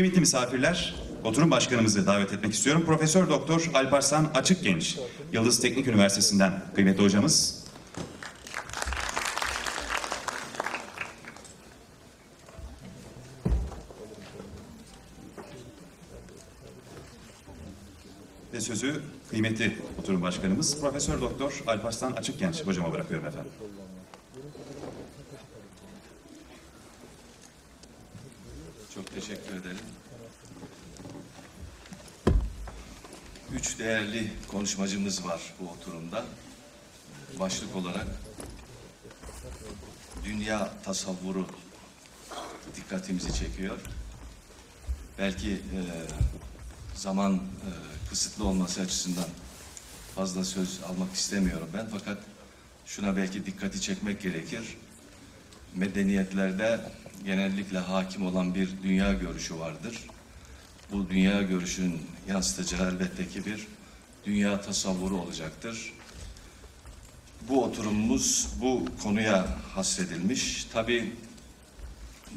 Kıymetli misafirler, oturum başkanımızı davet etmek istiyorum. Profesör Doktor Alparslan Açıkgenç, Yıldız Teknik Üniversitesi'nden kıymetli hocamız. Ve sözü kıymetli oturum başkanımız Profesör Doktor Alparslan Açıkgenç hocama bırakıyorum efendim. Çok teşekkür ederim. Üç değerli konuşmacımız var bu oturumda. Başlık olarak dünya tasavvuru dikkatimizi çekiyor. Belki e, zaman e, kısıtlı olması açısından fazla söz almak istemiyorum ben. Fakat şuna belki dikkati çekmek gerekir medeniyetlerde genellikle hakim olan bir dünya görüşü vardır. Bu dünya görüşünün yansıtacağı elbette ki bir dünya tasavvuru olacaktır. Bu oturumumuz bu konuya hasredilmiş. Tabi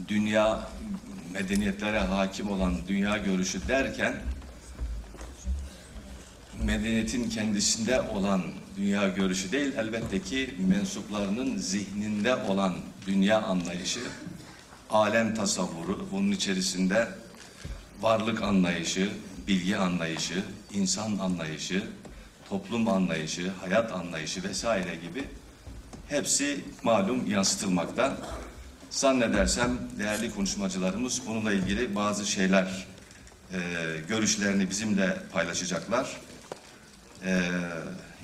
dünya medeniyetlere hakim olan dünya görüşü derken medeniyetin kendisinde olan dünya görüşü değil, elbette ki mensuplarının zihninde olan dünya anlayışı, alem tasavvuru, bunun içerisinde varlık anlayışı, bilgi anlayışı, insan anlayışı, toplum anlayışı, hayat anlayışı vesaire gibi hepsi malum yansıtılmakta. Zannedersem değerli konuşmacılarımız bununla ilgili bazı şeyler, e, görüşlerini bizimle paylaşacaklar. Ee,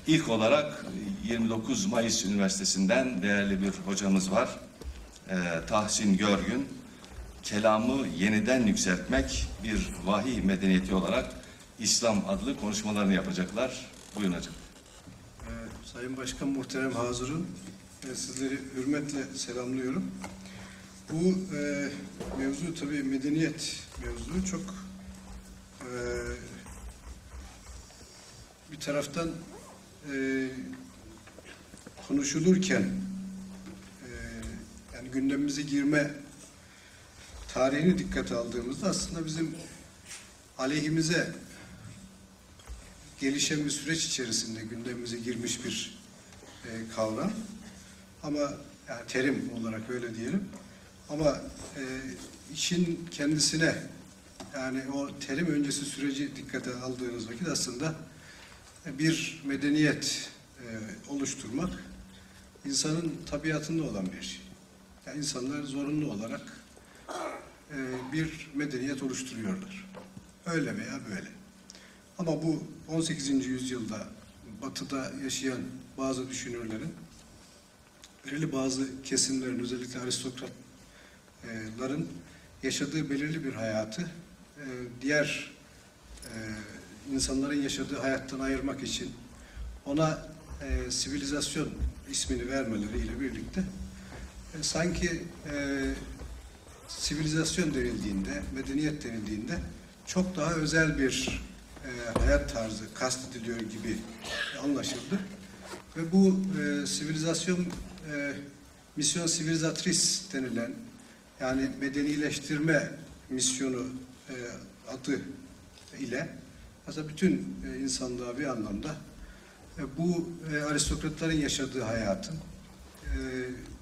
ilk olarak 29 Mayıs Üniversitesi'nden değerli bir hocamız var. Ee, Tahsin Görgün. Kelamı yeniden yükseltmek bir vahiy medeniyeti olarak İslam adlı konuşmalarını yapacaklar. Buyurun hocam. Ee, Sayın Başkan Muhterem Hazırın, e, sizleri hürmetle selamlıyorum. Bu e, mevzu tabii medeniyet mevzu çok e, bir taraftan e, konuşulurken e, gündemimize girme tarihini dikkate aldığımızda aslında bizim aleyhimize gelişen bir süreç içerisinde gündemimize girmiş bir e, kavram. Ama yani terim olarak öyle diyelim. Ama e, işin kendisine yani o terim öncesi süreci dikkate aldığınız vakit aslında bir medeniyet e, oluşturmak insanın tabiatında olan bir şey. Yani insanlar zorunlu olarak e, bir medeniyet oluşturuyorlar. Öyle veya böyle. Ama bu 18. yüzyılda batıda yaşayan bazı düşünürlerin belirli bazı kesimlerin özellikle aristokratların yaşadığı belirli bir hayatı e, diğer e, insanların yaşadığı hayattan ayırmak için ona e, sivilizasyon ismini vermeleriyle birlikte e, sanki e, sivilizasyon denildiğinde, medeniyet denildiğinde çok daha özel bir e, hayat tarzı kastediliyor gibi anlaşıldı. Ve bu e, sivilizasyon, e, misyon sivilizatris denilen yani medenileştirme misyonu e, adı ile aslında bütün e, insanlığa bir anlamda e, bu e, aristokratların yaşadığı hayatın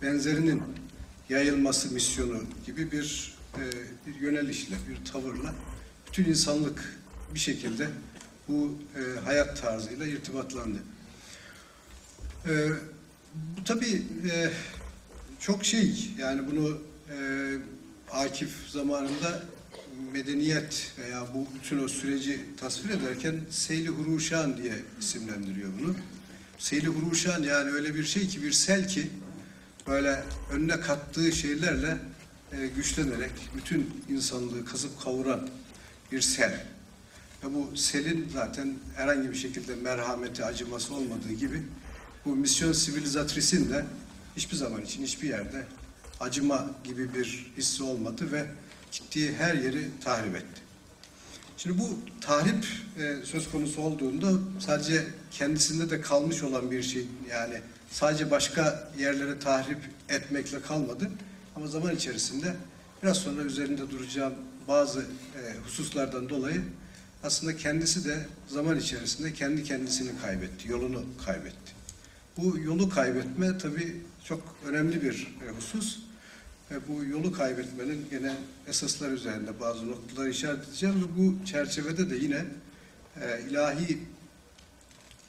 benzerinin yayılması misyonu gibi bir e, bir yönelişle, bir tavırla bütün insanlık bir şekilde bu e, hayat tarzıyla irtibatlandı. E, bu tabii e, çok şey, yani bunu e, Akif zamanında medeniyet veya bu bütün o süreci tasvir ederken Seyli Huruşan diye isimlendiriyor bunu. Seyli Huruşan yani öyle bir şey ki bir sel ki böyle önüne kattığı şeylerle e, güçlenerek bütün insanlığı kasıp kavuran bir sel. Ve bu selin zaten herhangi bir şekilde merhameti, acıması olmadığı gibi bu misyon sivilizatrisin de hiçbir zaman için hiçbir yerde acıma gibi bir hissi olmadı ve gittiği her yeri tahrip etti. Şimdi bu tahrip e, söz konusu olduğunda sadece kendisinde de kalmış olan bir şey yani sadece başka yerlere tahrip etmekle kalmadı ama zaman içerisinde biraz sonra üzerinde duracağım bazı e, hususlardan dolayı aslında kendisi de zaman içerisinde kendi kendisini kaybetti, yolunu kaybetti. Bu yolu kaybetme tabii çok önemli bir e, husus. Ve bu yolu kaybetmenin gene esaslar üzerinde bazı noktaları işaret edeceğim. Ve bu çerçevede de yine e, ilahi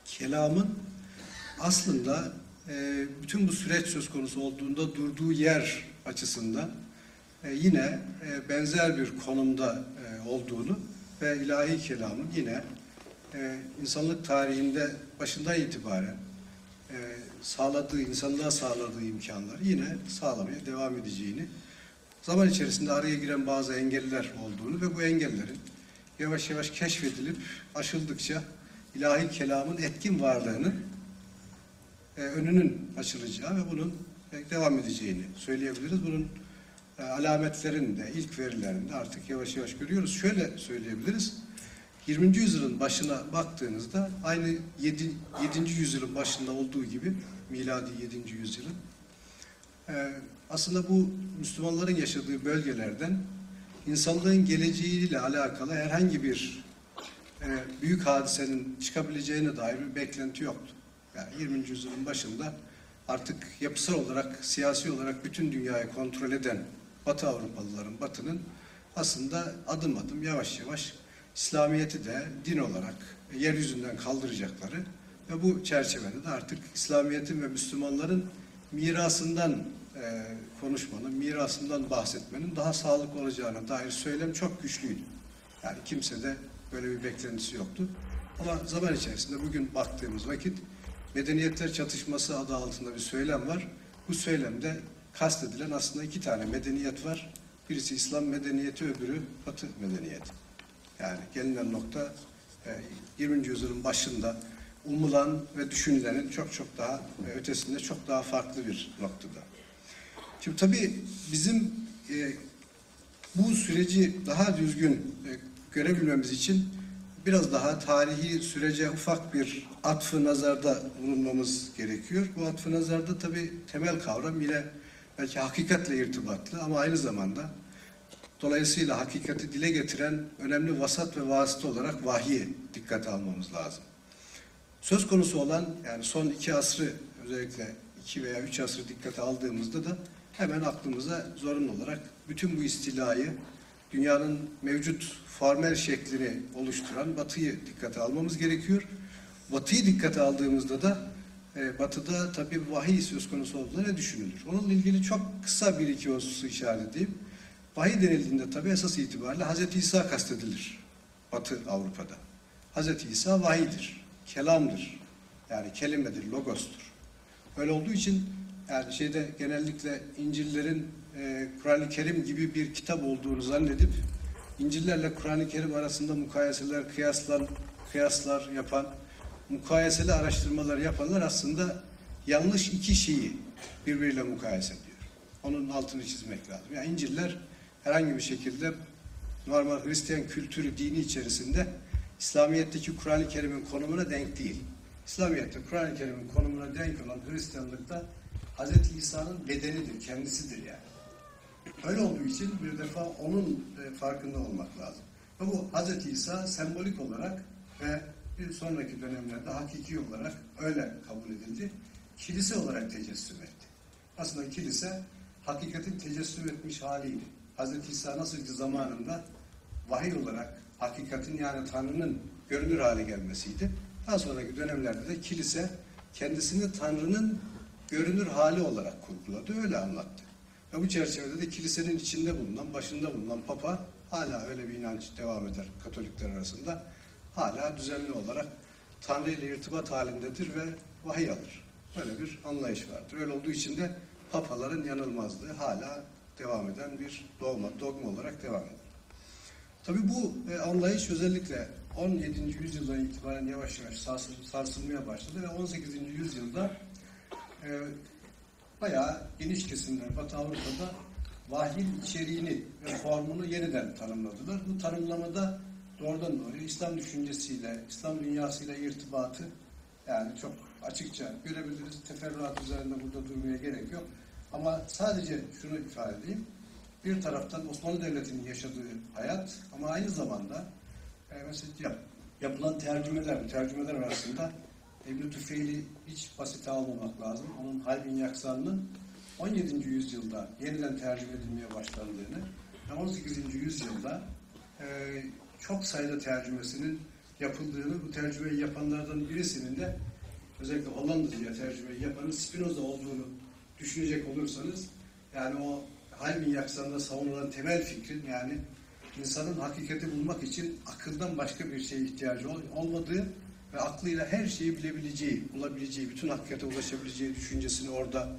kelamın aslında e, bütün bu süreç söz konusu olduğunda durduğu yer açısından e, yine e, benzer bir konumda e, olduğunu ve ilahi kelamın yine e, insanlık tarihinde başından itibaren sağladığı, insanlığa sağladığı imkanları yine sağlamaya devam edeceğini, zaman içerisinde araya giren bazı engeller olduğunu ve bu engellerin yavaş yavaş keşfedilip aşıldıkça ilahi kelamın etkin varlığını e, önünün açılacağı ve bunun e, devam edeceğini söyleyebiliriz. Bunun e, alametlerini de ilk verilerini de artık yavaş yavaş görüyoruz. Şöyle söyleyebiliriz. 20. yüzyılın başına baktığınızda aynı 7. 7. yüzyılın başında olduğu gibi miladi 7. yüzyılın e, aslında bu Müslümanların yaşadığı bölgelerden insanlığın geleceğiyle alakalı herhangi bir e, büyük hadisenin çıkabileceğine dair bir beklenti yoktu. Yani 20. yüzyılın başında artık yapısal olarak, siyasi olarak bütün dünyayı kontrol eden Batı Avrupalıların, Batı'nın aslında adım adım yavaş yavaş İslamiyet'i de din olarak yeryüzünden kaldıracakları ve bu çerçevede de artık İslamiyet'in ve Müslümanların mirasından e, konuşmanın, mirasından bahsetmenin daha sağlıklı olacağına dair söylem çok güçlüydü. Yani kimse de böyle bir beklentisi yoktu. Ama zaman içerisinde bugün baktığımız vakit medeniyetler çatışması adı altında bir söylem var. Bu söylemde kastedilen aslında iki tane medeniyet var. Birisi İslam medeniyeti, öbürü Batı medeniyeti. Yani gelinen nokta e, 20. yüzyılın başında umulan ve düşünülenin çok çok daha e, ötesinde çok daha farklı bir noktada. Şimdi tabii bizim e, bu süreci daha düzgün e, görebilmemiz için biraz daha tarihi sürece ufak bir atfı nazarda bulunmamız gerekiyor. Bu atfı nazarda tabii temel kavram yine belki hakikatle irtibatlı ama aynı zamanda dolayısıyla hakikati dile getiren önemli vasat ve vasıta olarak vahyi dikkate almamız lazım. Söz konusu olan yani son iki asrı özellikle iki veya üç asrı dikkate aldığımızda da hemen aklımıza zorunlu olarak bütün bu istilayı dünyanın mevcut formel şeklini oluşturan Batı'yı dikkate almamız gerekiyor. Batı'yı dikkate aldığımızda da e, Batı'da tabii vahiy söz konusu olduğunda ne düşünülür? Onunla ilgili çok kısa bir iki hususu işaret edeyim. Vahiy denildiğinde tabii esas itibariyle Hz. İsa kastedilir Batı Avrupa'da. Hz. İsa vahiydir, kelamdır. Yani kelimedir, logostur. Öyle olduğu için yani şeyde genellikle İncil'lerin e, Kur'an-ı Kerim gibi bir kitap olduğunu zannedip İncil'lerle Kur'an-ı Kerim arasında mukayeseler, kıyaslar, kıyaslar yapan, mukayeseli araştırmalar yapanlar aslında yanlış iki şeyi birbiriyle mukayese ediyor. Onun altını çizmek lazım. Yani İncil'ler herhangi bir şekilde normal Hristiyan kültürü, dini içerisinde İslamiyet'teki Kur'an-ı Kerim'in konumuna denk değil. İslamiyet'te Kur'an-ı Kerim'in konumuna denk olan Hristiyanlıkta Hz. İsa'nın bedenidir, kendisidir yani. Öyle olduğu için bir defa onun e, farkında olmak lazım. Ve bu Hz. İsa sembolik olarak ve bir sonraki dönemlerde hakiki olarak öyle kabul edildi. Kilise olarak tecessüm etti. Aslında kilise hakikatin tecessüm etmiş haliydi. Hz. İsa nasıl ki zamanında vahiy olarak hakikatin yani Tanrı'nın görünür hale gelmesiydi. Daha sonraki dönemlerde de kilise kendisini Tanrı'nın görünür hali olarak kurguladı, öyle anlattı. Ve bu çerçevede de kilisenin içinde bulunan, başında bulunan Papa hala öyle bir inanç devam eder Katolikler arasında. Hala düzenli olarak Tanrı ile irtibat halindedir ve vahiy alır. Böyle bir anlayış vardır. Öyle olduğu için de papaların yanılmazlığı hala devam eden bir dogma, dogma olarak devam eder. Tabii bu e, anlayış özellikle 17. yüzyıldan itibaren yavaş yavaş sarsıl- sarsılmaya başladı ve 18. yüzyılda e, bayağı geniş kesimler Batı Avrupa'da vahyin içeriğini ve formunu yeniden tanımladılar. Bu tanımlamada doğrudan doğruya İslam düşüncesiyle, İslam dünyasıyla irtibatı yani çok açıkça görebiliriz. Teferruat üzerinde burada durmaya gerek yok. Ama sadece şunu ifade edeyim. bir taraftan Osmanlı Devleti'nin yaşadığı hayat ama aynı zamanda e, mesela yap- yapılan tercümeler, tercümeler arasında İbn-i Tüfeil'i hiç basite almamak lazım. Onun Halbin Yaksan'ın 17. yüzyılda yeniden tercüme edilmeye başlandığını ve 18. yüzyılda e, çok sayıda tercümesinin yapıldığını, bu tercümeyi yapanlardan birisinin de özellikle Hollandaca tercümeyi yapanın Spinoza olduğunu düşünecek olursanız yani o Halbin Yaksan'da savunulan temel fikrin yani insanın hakikati bulmak için akıldan başka bir şeye ihtiyacı ol- olmadığı ve aklıyla her şeyi bilebileceği, bulabileceği, bütün hakikate ulaşabileceği düşüncesini orada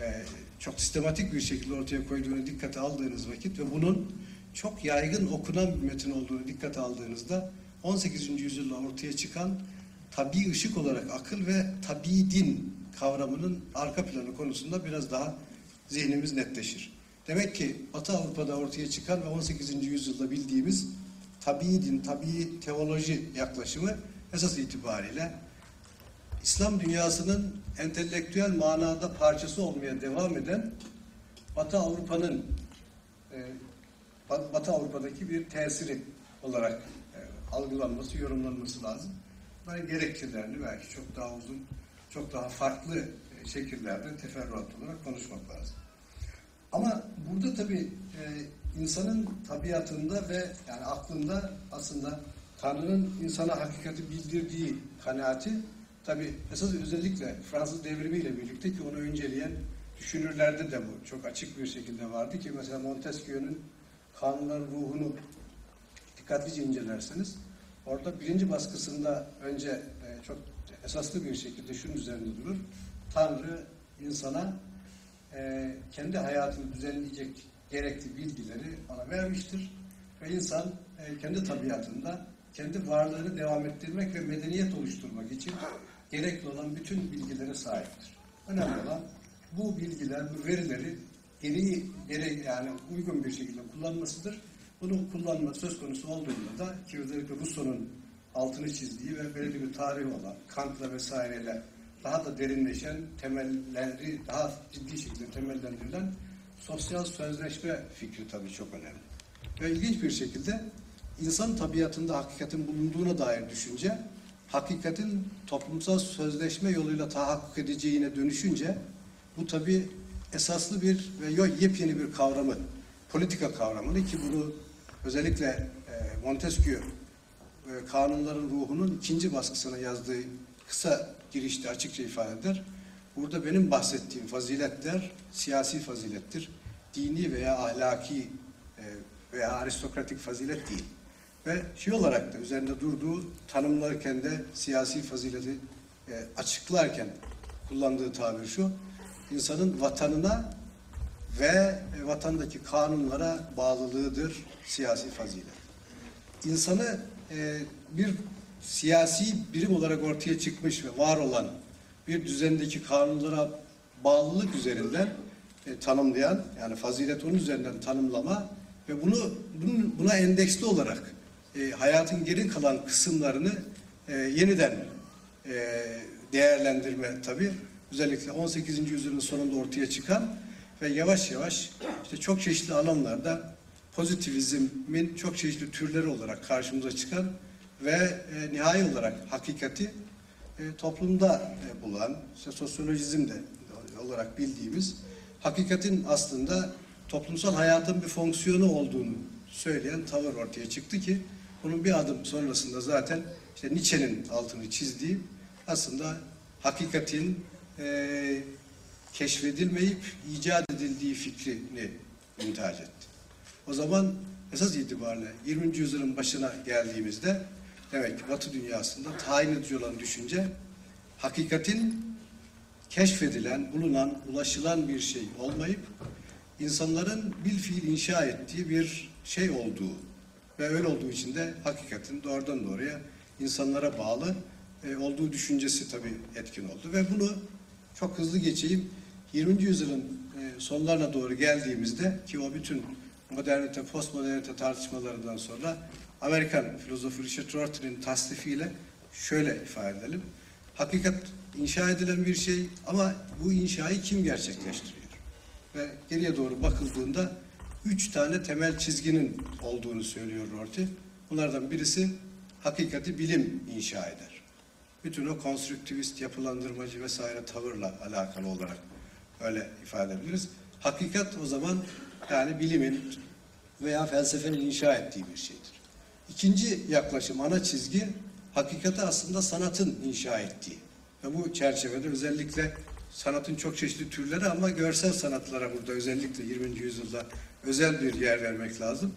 e, çok sistematik bir şekilde ortaya koyduğunu dikkate aldığınız vakit ve bunun çok yaygın okunan bir metin olduğunu dikkate aldığınızda 18. yüzyılda ortaya çıkan tabi ışık olarak akıl ve tabi din kavramının arka planı konusunda biraz daha zihnimiz netleşir. Demek ki Batı Avrupa'da ortaya çıkan ve 18. yüzyılda bildiğimiz tabi din, tabi teoloji yaklaşımı esas itibariyle İslam dünyasının entelektüel manada parçası olmaya devam eden Batı Avrupa'nın e, Ba- Batı Avrupa'daki bir tesiri olarak e, algılanması, yorumlanması lazım. Bunların gerekçelerini belki çok daha uzun, çok daha farklı e, şekillerde teferruat olarak konuşmak lazım. Ama burada tabii e, insanın tabiatında ve yani aklında aslında Tanrı'nın insana hakikati bildirdiği kanaati tabii esas özellikle Fransız devrimiyle birlikte ki onu önceleyen düşünürlerde de bu çok açık bir şekilde vardı ki mesela Montesquieu'nun kanunların ruhunu dikkatlice incelerseniz orada birinci baskısında önce e, çok esaslı bir şekilde şunun üzerinde durur. Tanrı insana e, kendi hayatını düzenleyecek gerekli bilgileri ona vermiştir. Ve insan e, kendi tabiatında kendi varlığını devam ettirmek ve medeniyet oluşturmak için gerekli olan bütün bilgilere sahiptir. Önemli olan bu bilgiler, bu verileri geri, geri yani uygun bir şekilde kullanmasıdır. Bunu kullanma söz konusu olduğunda da ki özellikle Rousseau'nun altını çizdiği ve belirli bir tarihi olan Kant'la vesaireyle daha da derinleşen temelleri daha ciddi şekilde temellendirilen sosyal sözleşme fikri tabii çok önemli. Ve ilginç bir şekilde insan tabiatında hakikatin bulunduğuna dair düşünce hakikatin toplumsal sözleşme yoluyla tahakkuk edeceğine dönüşünce bu tabii esaslı bir ve yepyeni bir kavramı, politika kavramını ki bunu özellikle e, Montesquieu e, kanunların ruhunun ikinci baskısına yazdığı kısa girişte açıkça ifade eder. Burada benim bahsettiğim faziletler siyasi fazilettir. Dini veya ahlaki e, veya aristokratik fazilet değil. Ve şey olarak da üzerinde durduğu tanımlarken de siyasi fazileti açıklarken kullandığı tabir şu. insanın vatanına ve vatandaki kanunlara bağlılığıdır siyasi fazilet insanı e, bir siyasi birim olarak ortaya çıkmış ve var olan bir düzendeki kanunlara bağlılık üzerinden e, tanımlayan yani fazilet onun üzerinden tanımlama ve bunu buna endeksli olarak e, hayatın geri kalan kısımlarını yeniden değerlendirme tabi özellikle 18. yüzyılın sonunda ortaya çıkan ve yavaş yavaş işte çok çeşitli alanlarda pozitivizmin çok çeşitli türleri olarak karşımıza çıkan ve e, nihai olarak hakikati e, toplumda e, bulan, işte sosyolojizm de olarak bildiğimiz hakikatin aslında toplumsal hayatın bir fonksiyonu olduğunu söyleyen tavır ortaya çıktı ki bunun bir adım sonrasında zaten işte Nietzsche'nin altını çizdiği aslında hakikatin e, keşfedilmeyip icat edildiği fikrini intihac etti. O zaman esas itibariyle 20. yüzyılın başına geldiğimizde demek ki Batı dünyasında tayin edici olan düşünce hakikatin keşfedilen, bulunan, ulaşılan bir şey olmayıp insanların bil fiil inşa ettiği bir şey olduğu ve öyle olduğu için de hakikatin doğrudan doğruya insanlara bağlı e, olduğu düşüncesi tabii etkin oldu ve bunu çok hızlı geçeyim. 20. yüzyılın e, sonlarına doğru geldiğimizde ki o bütün modernite, postmodernite tartışmalarından sonra Amerikan filozofu Richard Rorty'nin tasnifiyle şöyle ifade edelim. Hakikat inşa edilen bir şey ama bu inşayı kim gerçekleştiriyor? Ve geriye doğru bakıldığında üç tane temel çizginin olduğunu söylüyor Rorty. Bunlardan birisi hakikati bilim inşa eder. Bütün o konstrüktivist, yapılandırmacı vesaire tavırla alakalı olarak öyle ifade edebiliriz. Hakikat o zaman yani bilimin veya felsefenin inşa ettiği bir şeydir. İkinci yaklaşım, ana çizgi hakikati aslında sanatın inşa ettiği. Ve bu çerçevede özellikle sanatın çok çeşitli türleri ama görsel sanatlara burada özellikle 20. yüzyılda özel bir yer vermek lazım.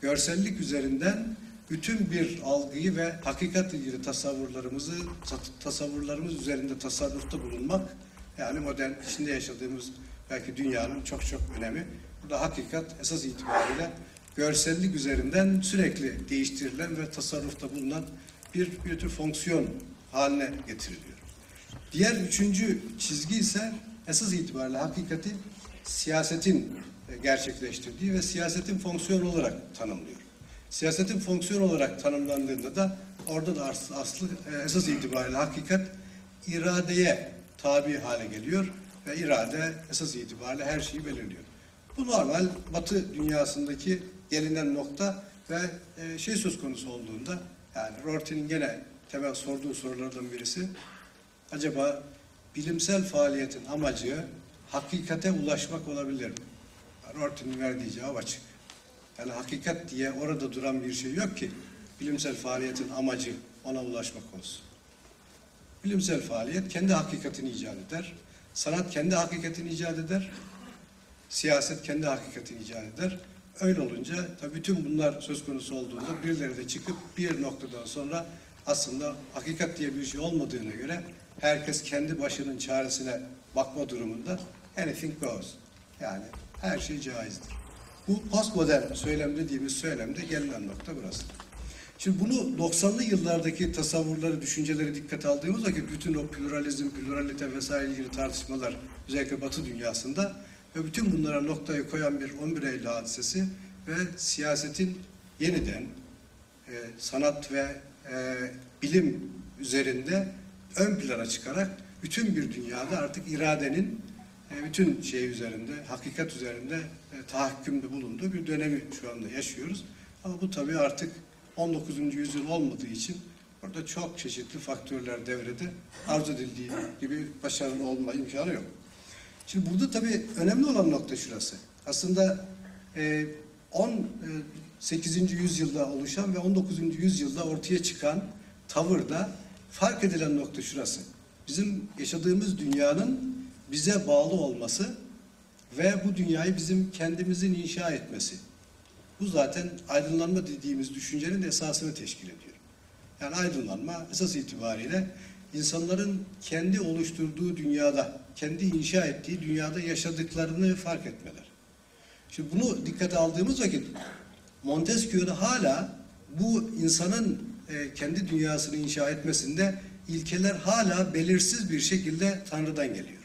Görsellik üzerinden bütün bir algıyı ve hakikatle ilgili tasavvurlarımızı, ta- tasavvurlarımız üzerinde tasarrufta bulunmak yani modern içinde yaşadığımız belki dünyanın çok çok önemi. Burada hakikat esas itibariyle görsellik üzerinden sürekli değiştirilen ve tasarrufta bulunan bir, bir tür fonksiyon haline getiriliyor. Diğer üçüncü çizgi ise esas itibariyle hakikati siyasetin e, gerçekleştirdiği ve siyasetin fonksiyon olarak tanımlıyor. Siyasetin fonksiyon olarak tanımlandığında da orada da as- aslı e, esas itibariyle hakikat iradeye tabi hale geliyor ve irade esas itibariyle her şeyi belirliyor. Bu normal Batı dünyasındaki gelinen nokta ve e, şey söz konusu olduğunda yani Rorty'nin gene temel sorduğu sorulardan birisi acaba bilimsel faaliyetin amacı hakikate ulaşmak olabilir mi? Rorty'nin verdiği cevap açık. Yani hakikat diye orada duran bir şey yok ki bilimsel faaliyetin amacı ona ulaşmak olsun. Bilimsel faaliyet kendi hakikatini icat eder. Sanat kendi hakikatini icat eder. Siyaset kendi hakikatini icat eder. Öyle olunca tabii bütün bunlar söz konusu olduğunda birileri de çıkıp bir noktadan sonra aslında hakikat diye bir şey olmadığına göre herkes kendi başının çaresine bakma durumunda anything goes. Yani her şey caizdir. Bu postmodern söylem dediğimiz söylemde gelinen nokta burası. Şimdi bunu 90'lı yıllardaki tasavvurları, düşünceleri dikkate aldığımız vakit bütün o pluralizm, pluralite vesaire ilgili tartışmalar özellikle Batı dünyasında ve bütün bunlara noktayı koyan bir 11 Eylül hadisesi ve siyasetin yeniden e, sanat ve e, bilim üzerinde ön plana çıkarak bütün bir dünyada artık iradenin e, bütün şey üzerinde, hakikat üzerinde e, tahakkümde bulunduğu bir dönemi şu anda yaşıyoruz. Ama bu tabii artık 19. yüzyıl olmadığı için orada çok çeşitli faktörler devrede arzu edildiği gibi başarılı olma imkanı yok. Şimdi burada tabii önemli olan nokta şurası. Aslında e, 18. yüzyılda oluşan ve 19. yüzyılda ortaya çıkan tavırda fark edilen nokta şurası. Bizim yaşadığımız dünyanın bize bağlı olması ve bu dünyayı bizim kendimizin inşa etmesi. Bu zaten aydınlanma dediğimiz düşüncenin esasını teşkil ediyor. Yani aydınlanma esas itibariyle insanların kendi oluşturduğu dünyada, kendi inşa ettiği dünyada yaşadıklarını fark etmeler. Şimdi bunu dikkate aldığımız vakit Montesquieu'da hala bu insanın e, kendi dünyasını inşa etmesinde ilkeler hala belirsiz bir şekilde Tanrı'dan geliyor.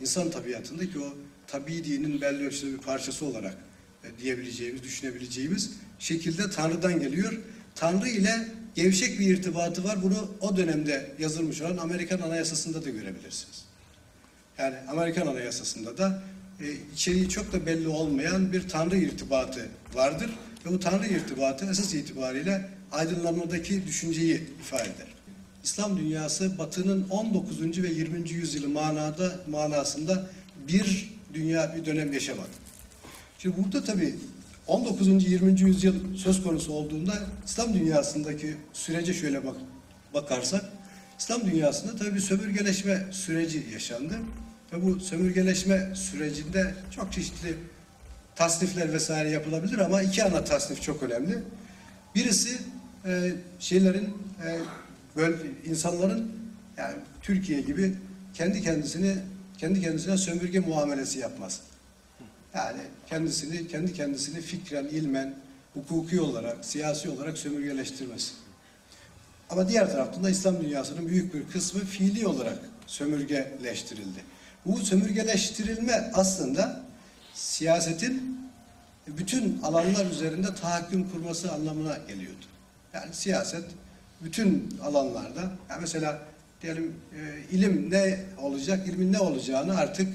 İnsan tabiatındaki o tabi dinin belli ölçüde bir parçası olarak diyebileceğimiz, düşünebileceğimiz şekilde Tanrı'dan geliyor. Tanrı ile gevşek bir irtibatı var. Bunu o dönemde yazılmış olan Amerikan Anayasası'nda da görebilirsiniz. Yani Amerikan Anayasası'nda da e, içeriği çok da belli olmayan bir Tanrı irtibatı vardır. Ve bu Tanrı irtibatı esas itibariyle aydınlanmadaki düşünceyi ifade eder. İslam dünyası Batı'nın 19. ve 20. yüzyılı manada manasında bir dünya bir dönem yaşamadı. Şimdi burada tabii 19. 20. yüzyıl söz konusu olduğunda İslam dünyasındaki sürece şöyle bak bakarsak İslam dünyasında tabii bir sömürgeleşme süreci yaşandı. Ve bu sömürgeleşme sürecinde çok çeşitli tasnifler vesaire yapılabilir ama iki ana tasnif çok önemli. Birisi e, şeylerin e, böyle insanların yani Türkiye gibi kendi kendisini kendi kendisine sömürge muamelesi yapması. Yani kendisini kendi kendisini fikren, ilmen, hukuki olarak, siyasi olarak sömürgeleştirmesi. Ama diğer taraftan da İslam dünyasının büyük bir kısmı fiili olarak sömürgeleştirildi. Bu sömürgeleştirilme aslında siyasetin bütün alanlar üzerinde tahakküm kurması anlamına geliyordu. Yani siyaset bütün alanlarda, yani mesela diyelim e, ilim ne olacak, ilmin ne olacağını artık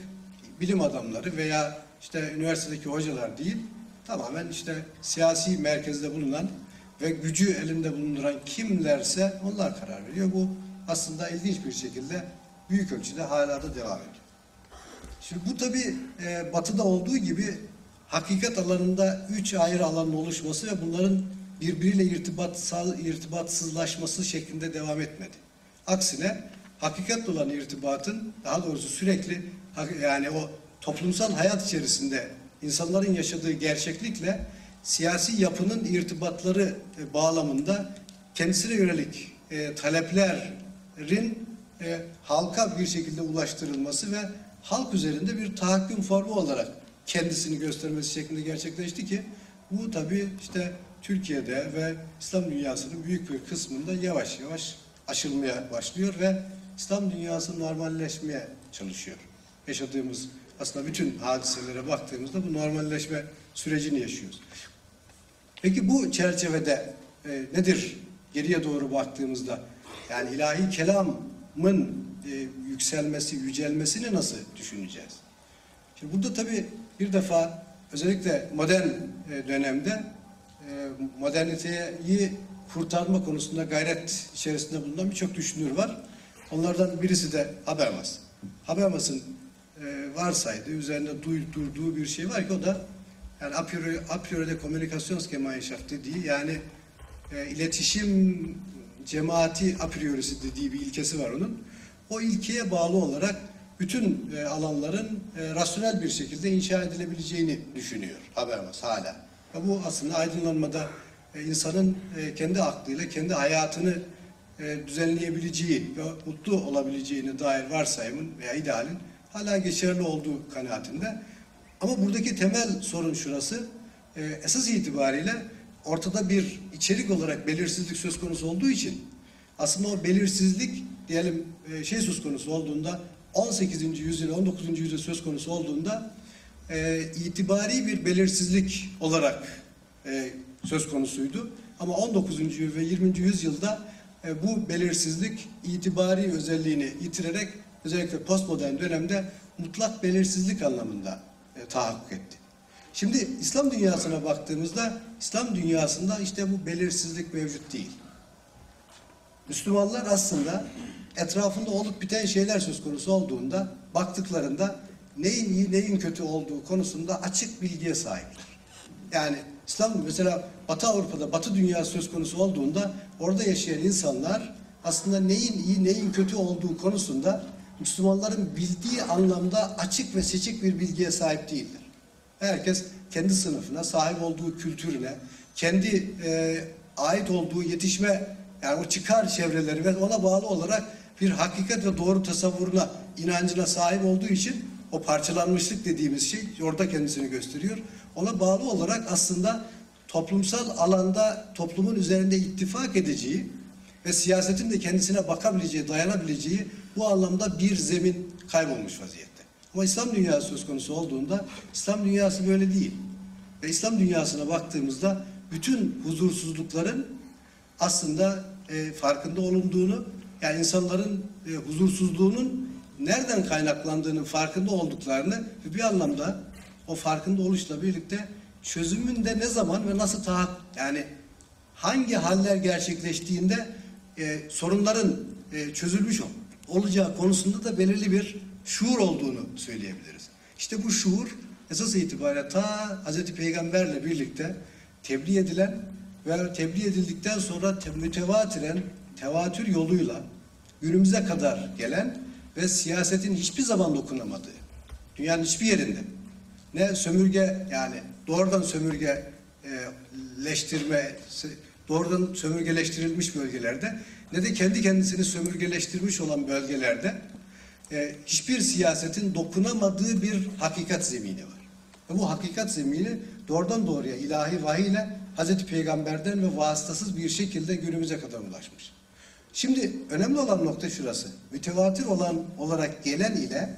bilim adamları veya işte üniversitedeki hocalar değil, tamamen işte siyasi merkezde bulunan ve gücü elinde bulunduran kimlerse onlar karar veriyor. Bu aslında ilginç bir şekilde büyük ölçüde hala da devam ediyor. Şimdi bu tabi batıda olduğu gibi hakikat alanında üç ayrı alanın oluşması ve bunların birbiriyle irtibatsal, irtibatsızlaşması şeklinde devam etmedi. Aksine hakikatle olan irtibatın daha doğrusu sürekli yani o toplumsal hayat içerisinde insanların yaşadığı gerçeklikle siyasi yapının irtibatları e, bağlamında kendisine yönelik e, taleplerin e, halka bir şekilde ulaştırılması ve halk üzerinde bir tahakküm formu olarak kendisini göstermesi şeklinde gerçekleşti ki bu tabii işte Türkiye'de ve İslam dünyasının büyük bir kısmında yavaş yavaş aşılmaya başlıyor ve İslam dünyası normalleşmeye çalışıyor. Yaşadığımız aslında bütün hadiselere baktığımızda bu normalleşme sürecini yaşıyoruz. Peki bu çerçevede e, nedir geriye doğru baktığımızda? Yani ilahi kelamın e, yükselmesi, yücelmesini nasıl düşüneceğiz? Şimdi burada tabii bir defa özellikle modern e, dönemde e, moderniteyi kurtarma konusunda gayret içerisinde bulunan birçok düşünür var. Onlardan birisi de Habermas. Habermas'ın e, varsaydığı, üzerinde durduğu bir şey var ki o da yani a priori, a priori de Kommunikationsgemeinschaft dediği yani e, iletişim cemaati a priorisi dediği bir ilkesi var onun. O ilkeye bağlı olarak bütün e, alanların e, rasyonel bir şekilde inşa edilebileceğini düşünüyor Habermas hala. Ve bu aslında aydınlanmada e, insanın e, kendi aklıyla kendi hayatını e, düzenleyebileceği ve mutlu olabileceğine dair varsayımın veya idealin hala geçerli olduğu kanaatinde. Ama buradaki temel sorun şurası, e, esas itibariyle ortada bir içerik olarak belirsizlik söz konusu olduğu için aslında o belirsizlik diyelim e, şey söz konusu olduğunda 18. yüzyıl, 19. yüzyıl söz konusu olduğunda e, itibari bir belirsizlik olarak e, söz konusuydu. Ama 19. ve 20. yüzyılda e, bu belirsizlik itibari özelliğini yitirerek özellikle postmodern dönemde mutlak belirsizlik anlamında e, tahakkuk etti. Şimdi İslam dünyasına baktığımızda İslam dünyasında işte bu belirsizlik mevcut değil. Müslümanlar aslında etrafında olup biten şeyler söz konusu olduğunda baktıklarında neyin iyi neyin kötü olduğu konusunda açık bilgiye sahipler. Yani İslam mesela Batı Avrupa'da Batı dünya söz konusu olduğunda orada yaşayan insanlar aslında neyin iyi neyin kötü olduğu konusunda Müslümanların bildiği anlamda açık ve seçik bir bilgiye sahip değildir. Herkes kendi sınıfına, sahip olduğu kültürüne, kendi e, ait olduğu yetişme yani o çıkar çevreleri ve ona bağlı olarak bir hakikat ve doğru tasavvuruna, inancına sahip olduğu için o parçalanmışlık dediğimiz şey orada kendisini gösteriyor. Ona bağlı olarak aslında toplumsal alanda toplumun üzerinde ittifak edeceği ve siyasetin de kendisine bakabileceği, dayanabileceği bu anlamda bir zemin kaybolmuş vaziyette. Ama İslam dünyası söz konusu olduğunda İslam dünyası böyle değil. Ve İslam dünyasına baktığımızda bütün huzursuzlukların aslında e, farkında olunduğunu, yani insanların e, huzursuzluğunun nereden kaynaklandığının farkında olduklarını ve bir anlamda o farkında oluşla birlikte çözümün de ne zaman ve nasıl tahat yani hangi haller gerçekleştiğinde e, sorunların e, çözülmüş ol- olacağı konusunda da belirli bir şuur olduğunu söyleyebiliriz. İşte bu şuur esas itibariyle ta Hz. Peygamberle birlikte tebliğ edilen ve tebliğ edildikten sonra te- mütevatiren tevatür yoluyla günümüze kadar gelen ve siyasetin hiçbir zaman dokunamadığı, dünyanın hiçbir yerinde ne sömürge yani doğrudan sömürge leştirme doğrudan sömürgeleştirilmiş bölgelerde ne de kendi kendisini sömürgeleştirmiş olan bölgelerde e, hiçbir siyasetin dokunamadığı bir hakikat zemini var. Ve bu hakikat zemini doğrudan doğruya ilahi vahiy ile Hazreti Peygamber'den ve vasıtasız bir şekilde günümüze kadar ulaşmış. Şimdi önemli olan nokta şurası. Mütevatir olan olarak gelen ile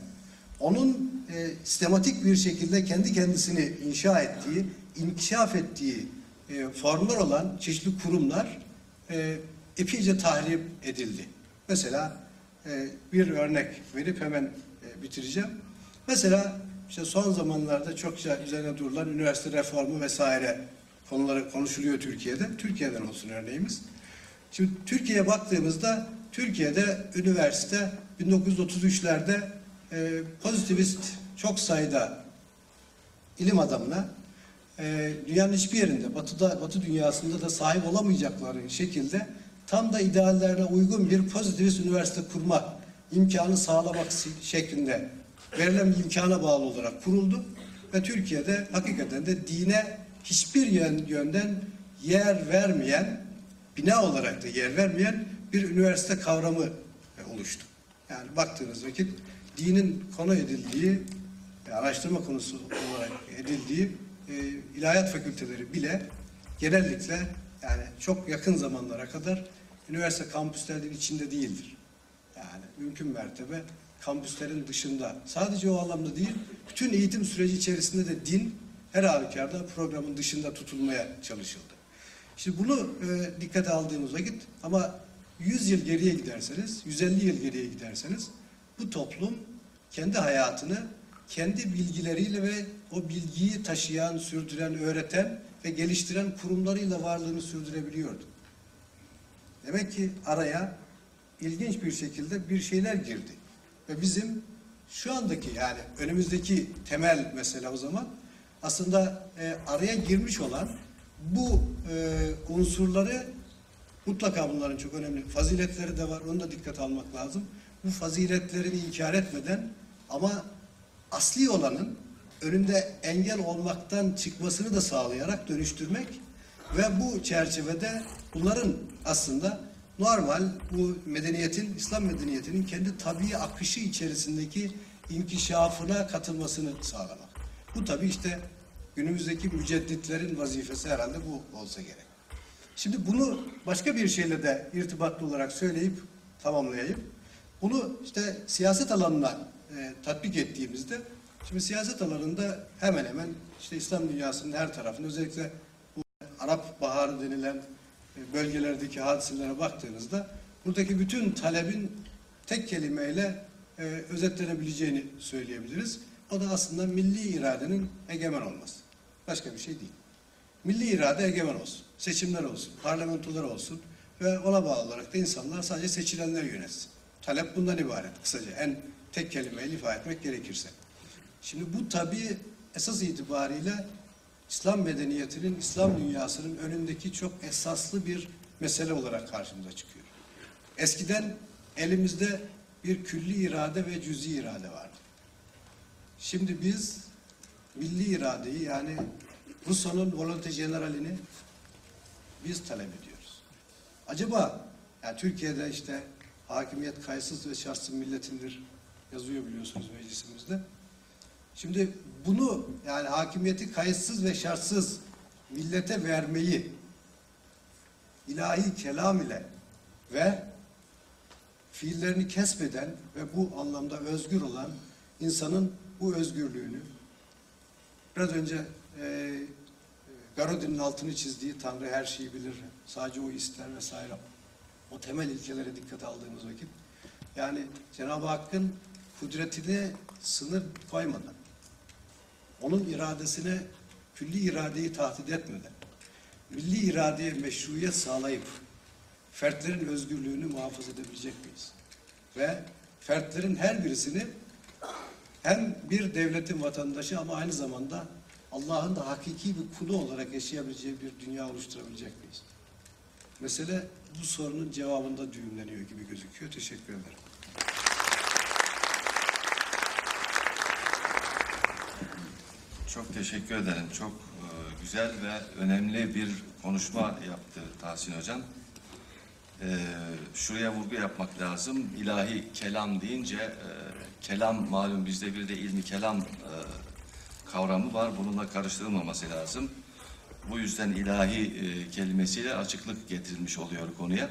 onun e, sistematik bir şekilde kendi kendisini inşa ettiği, inkişaf ettiği e, formlar olan çeşitli kurumlar e, epeyce tahrip edildi. Mesela e, bir örnek verip hemen e, bitireceğim. Mesela işte son zamanlarda çokça üzerine durulan üniversite reformu vesaire konuları konuşuluyor Türkiye'de. Türkiye'den olsun örneğimiz. Şimdi Türkiye'ye baktığımızda Türkiye'de üniversite 1933'lerde e, pozitivist çok sayıda ilim adamına e, dünyanın hiçbir yerinde, batıda, batı dünyasında da sahip olamayacakları şekilde tam da ideallerine uygun bir pozitivist üniversite kurma imkanı sağlamak şeklinde verilen bir imkana bağlı olarak kuruldu. Ve Türkiye'de hakikaten de dine hiçbir yön- yönden yer vermeyen, bina olarak da yer vermeyen bir üniversite kavramı e, oluştu. Yani baktığınız vakit dinin konu edildiği, e, araştırma konusu olarak edildiği e, ilahiyat fakülteleri bile genellikle yani çok yakın zamanlara kadar üniversite kampüslerinin içinde değildir. Yani mümkün mertebe kampüslerin dışında. Sadece o anlamda değil, bütün eğitim süreci içerisinde de din her halükarda programın dışında tutulmaya çalışıldı. Şimdi bunu e, dikkate aldığımız vakit ama 100 yıl geriye giderseniz, 150 yıl geriye giderseniz bu toplum kendi hayatını kendi bilgileriyle ve o bilgiyi taşıyan, sürdüren, öğreten ve geliştiren kurumlarıyla varlığını sürdürebiliyordu. Demek ki araya ilginç bir şekilde bir şeyler girdi. Ve bizim şu andaki yani önümüzdeki temel mesele o zaman aslında e, araya girmiş olan bu e, unsurları mutlaka bunların çok önemli faziletleri de var. Onu da dikkate almak lazım. Bu faziletlerini inkar etmeden ama asli olanın önünde engel olmaktan çıkmasını da sağlayarak dönüştürmek ve bu çerçevede bunların aslında normal bu medeniyetin, İslam medeniyetinin kendi tabii akışı içerisindeki inkişafına katılmasını sağlamak. Bu tabii işte günümüzdeki mücedditlerin vazifesi herhalde bu olsa gerek. Şimdi bunu başka bir şeyle de irtibatlı olarak söyleyip tamamlayayım. Bunu işte siyaset alanına e, tatbik ettiğimizde, şimdi siyaset alanında hemen hemen işte İslam dünyasının her tarafında özellikle bu Arap Baharı denilen e, bölgelerdeki hadiselere baktığınızda buradaki bütün talebin tek kelimeyle e, özetlenebileceğini söyleyebiliriz. O da aslında milli iradenin egemen olması. Başka bir şey değil. Milli irade egemen olsun. Seçimler olsun, parlamentolar olsun ve ona bağlı olarak da insanlar sadece seçilenler yönetsin. Talep bundan ibaret kısaca. En tek kelimeyle ifade etmek gerekirse. Şimdi bu tabii esas itibariyle İslam medeniyetinin, İslam dünyasının önündeki çok esaslı bir mesele olarak karşımıza çıkıyor. Eskiden elimizde bir külli irade ve cüzi irade vardı. Şimdi biz milli iradeyi yani Rousseau'nun volonté generalini biz talep ediyoruz. Acaba yani Türkiye'de işte hakimiyet kayıtsız ve şartsız milletindir yazıyor biliyorsunuz meclisimizde. Şimdi bunu yani hakimiyeti kayıtsız ve şartsız millete vermeyi ilahi kelam ile ve fiillerini kesmeden ve bu anlamda özgür olan insanın bu özgürlüğünü biraz önce e, Garodin'in altını çizdiği Tanrı her şeyi bilir, sadece o ister vesaire. O temel ilkelere dikkat aldığımız vakit yani Cenab-ı Hakk'ın kudretine sınır koymadan, onun iradesine külli iradeyi tahdit etmeden, milli iradeye meşruiyet sağlayıp fertlerin özgürlüğünü muhafaza edebilecek miyiz? Ve fertlerin her birisini hem bir devletin vatandaşı ama aynı zamanda Allah'ın da hakiki bir kulu olarak yaşayabileceği bir dünya oluşturabilecek miyiz? Mesele bu sorunun cevabında düğümleniyor gibi gözüküyor. Teşekkür ederim. Çok teşekkür ederim. Çok e, güzel ve önemli bir konuşma yaptı Tahsin Hocam. E, şuraya vurgu yapmak lazım. İlahi kelam deyince e, kelam malum bizde bir de ilmi kelam e, kavramı var. Bununla karıştırılmaması lazım. Bu yüzden ilahi e, kelimesiyle açıklık getirilmiş oluyor konuya.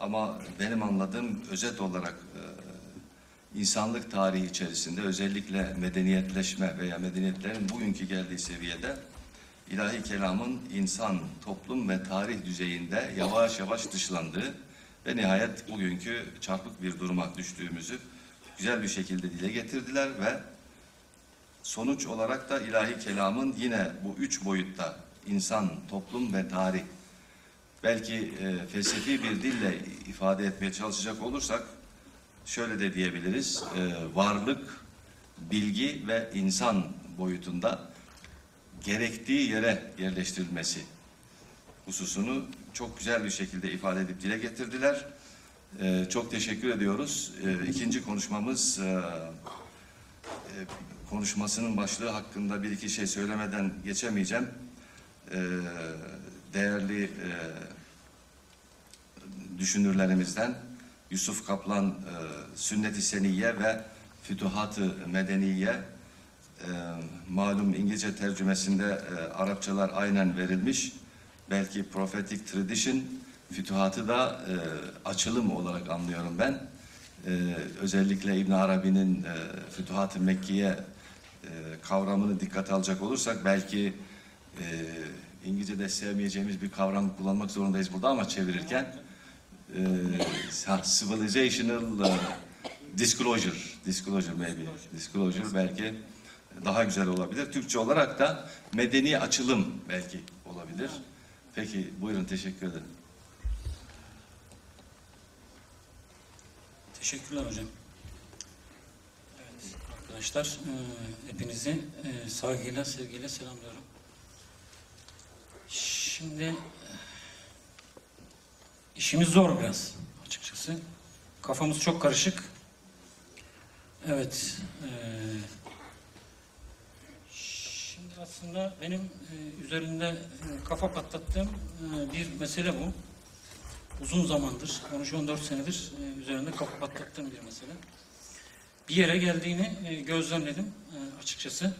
Ama benim anladığım özet olarak insanlık tarihi içerisinde özellikle medeniyetleşme veya medeniyetlerin bugünkü geldiği seviyede ilahi kelamın insan, toplum ve tarih düzeyinde yavaş yavaş dışlandığı ve nihayet bugünkü çarpık bir duruma düştüğümüzü güzel bir şekilde dile getirdiler ve Sonuç olarak da ilahi kelamın yine bu üç boyutta insan, toplum ve tarih belki e, felsefi bir dille ifade etmeye çalışacak olursak şöyle de diyebiliriz. E, varlık, bilgi ve insan boyutunda gerektiği yere yerleştirilmesi hususunu çok güzel bir şekilde ifade edip dile getirdiler. E, çok teşekkür ediyoruz. E, ikinci konuşmamız e, e, konuşmasının başlığı hakkında bir iki şey söylemeden geçemeyeceğim. E, değerli e, düşünürlerimizden Yusuf Kaplan e, Sünnet-i Seniyye ve Fütuhat-ı Medeniye e, malum İngilizce tercümesinde e, Arapçalar aynen verilmiş. Belki Prophetic Tradition Fütuhatı da e, açılım olarak anlıyorum ben. E, özellikle İbn Arabi'nin e, Fütuhat-ı Mekkiye e, kavramını dikkate alacak olursak belki e, İngilizce'de sevmeyeceğimiz bir kavram kullanmak zorundayız burada ama çevirirken ha, civilizational e, disclosure, disclosure maybe, disclosure belki daha güzel olabilir. Türkçe olarak da medeni açılım belki olabilir. Peki buyurun teşekkür ederim. Teşekkürler hocam. Arkadaşlar e, hepinizi e, saygıyla sevgiyle selamlıyorum. Şimdi işimiz zor biraz açıkçası. Kafamız çok karışık. Evet. e, şimdi aslında benim e, üzerinde e, kafa patlattığım e, bir mesele bu uzun zamandır, 13-14 senedir e, üzerinde kafa patlattığım bir mesele. Bir yere geldiğini e, gözlemledim e, açıkçası.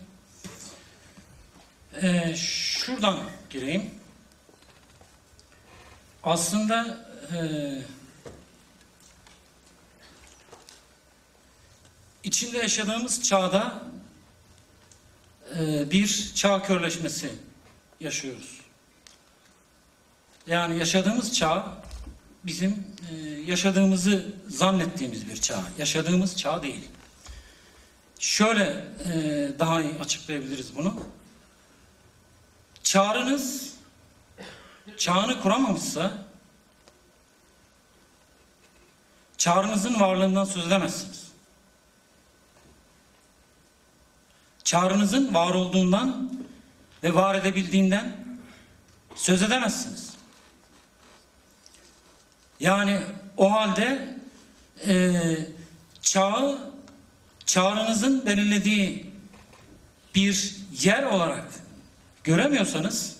E, şuradan gireyim. Aslında e, içinde yaşadığımız çağda e, bir çağ körleşmesi yaşıyoruz. Yani yaşadığımız çağ bizim e, yaşadığımızı zannettiğimiz bir çağ. Yaşadığımız çağ değil. Şöyle e, daha iyi açıklayabiliriz bunu. Çağrınız çağını kuramamışsa çağrınızın varlığından söz edemezsiniz. Çağrınızın var olduğundan ve var edebildiğinden söz edemezsiniz. Yani o halde e, çağı çağrınızın belirlediği bir yer olarak göremiyorsanız,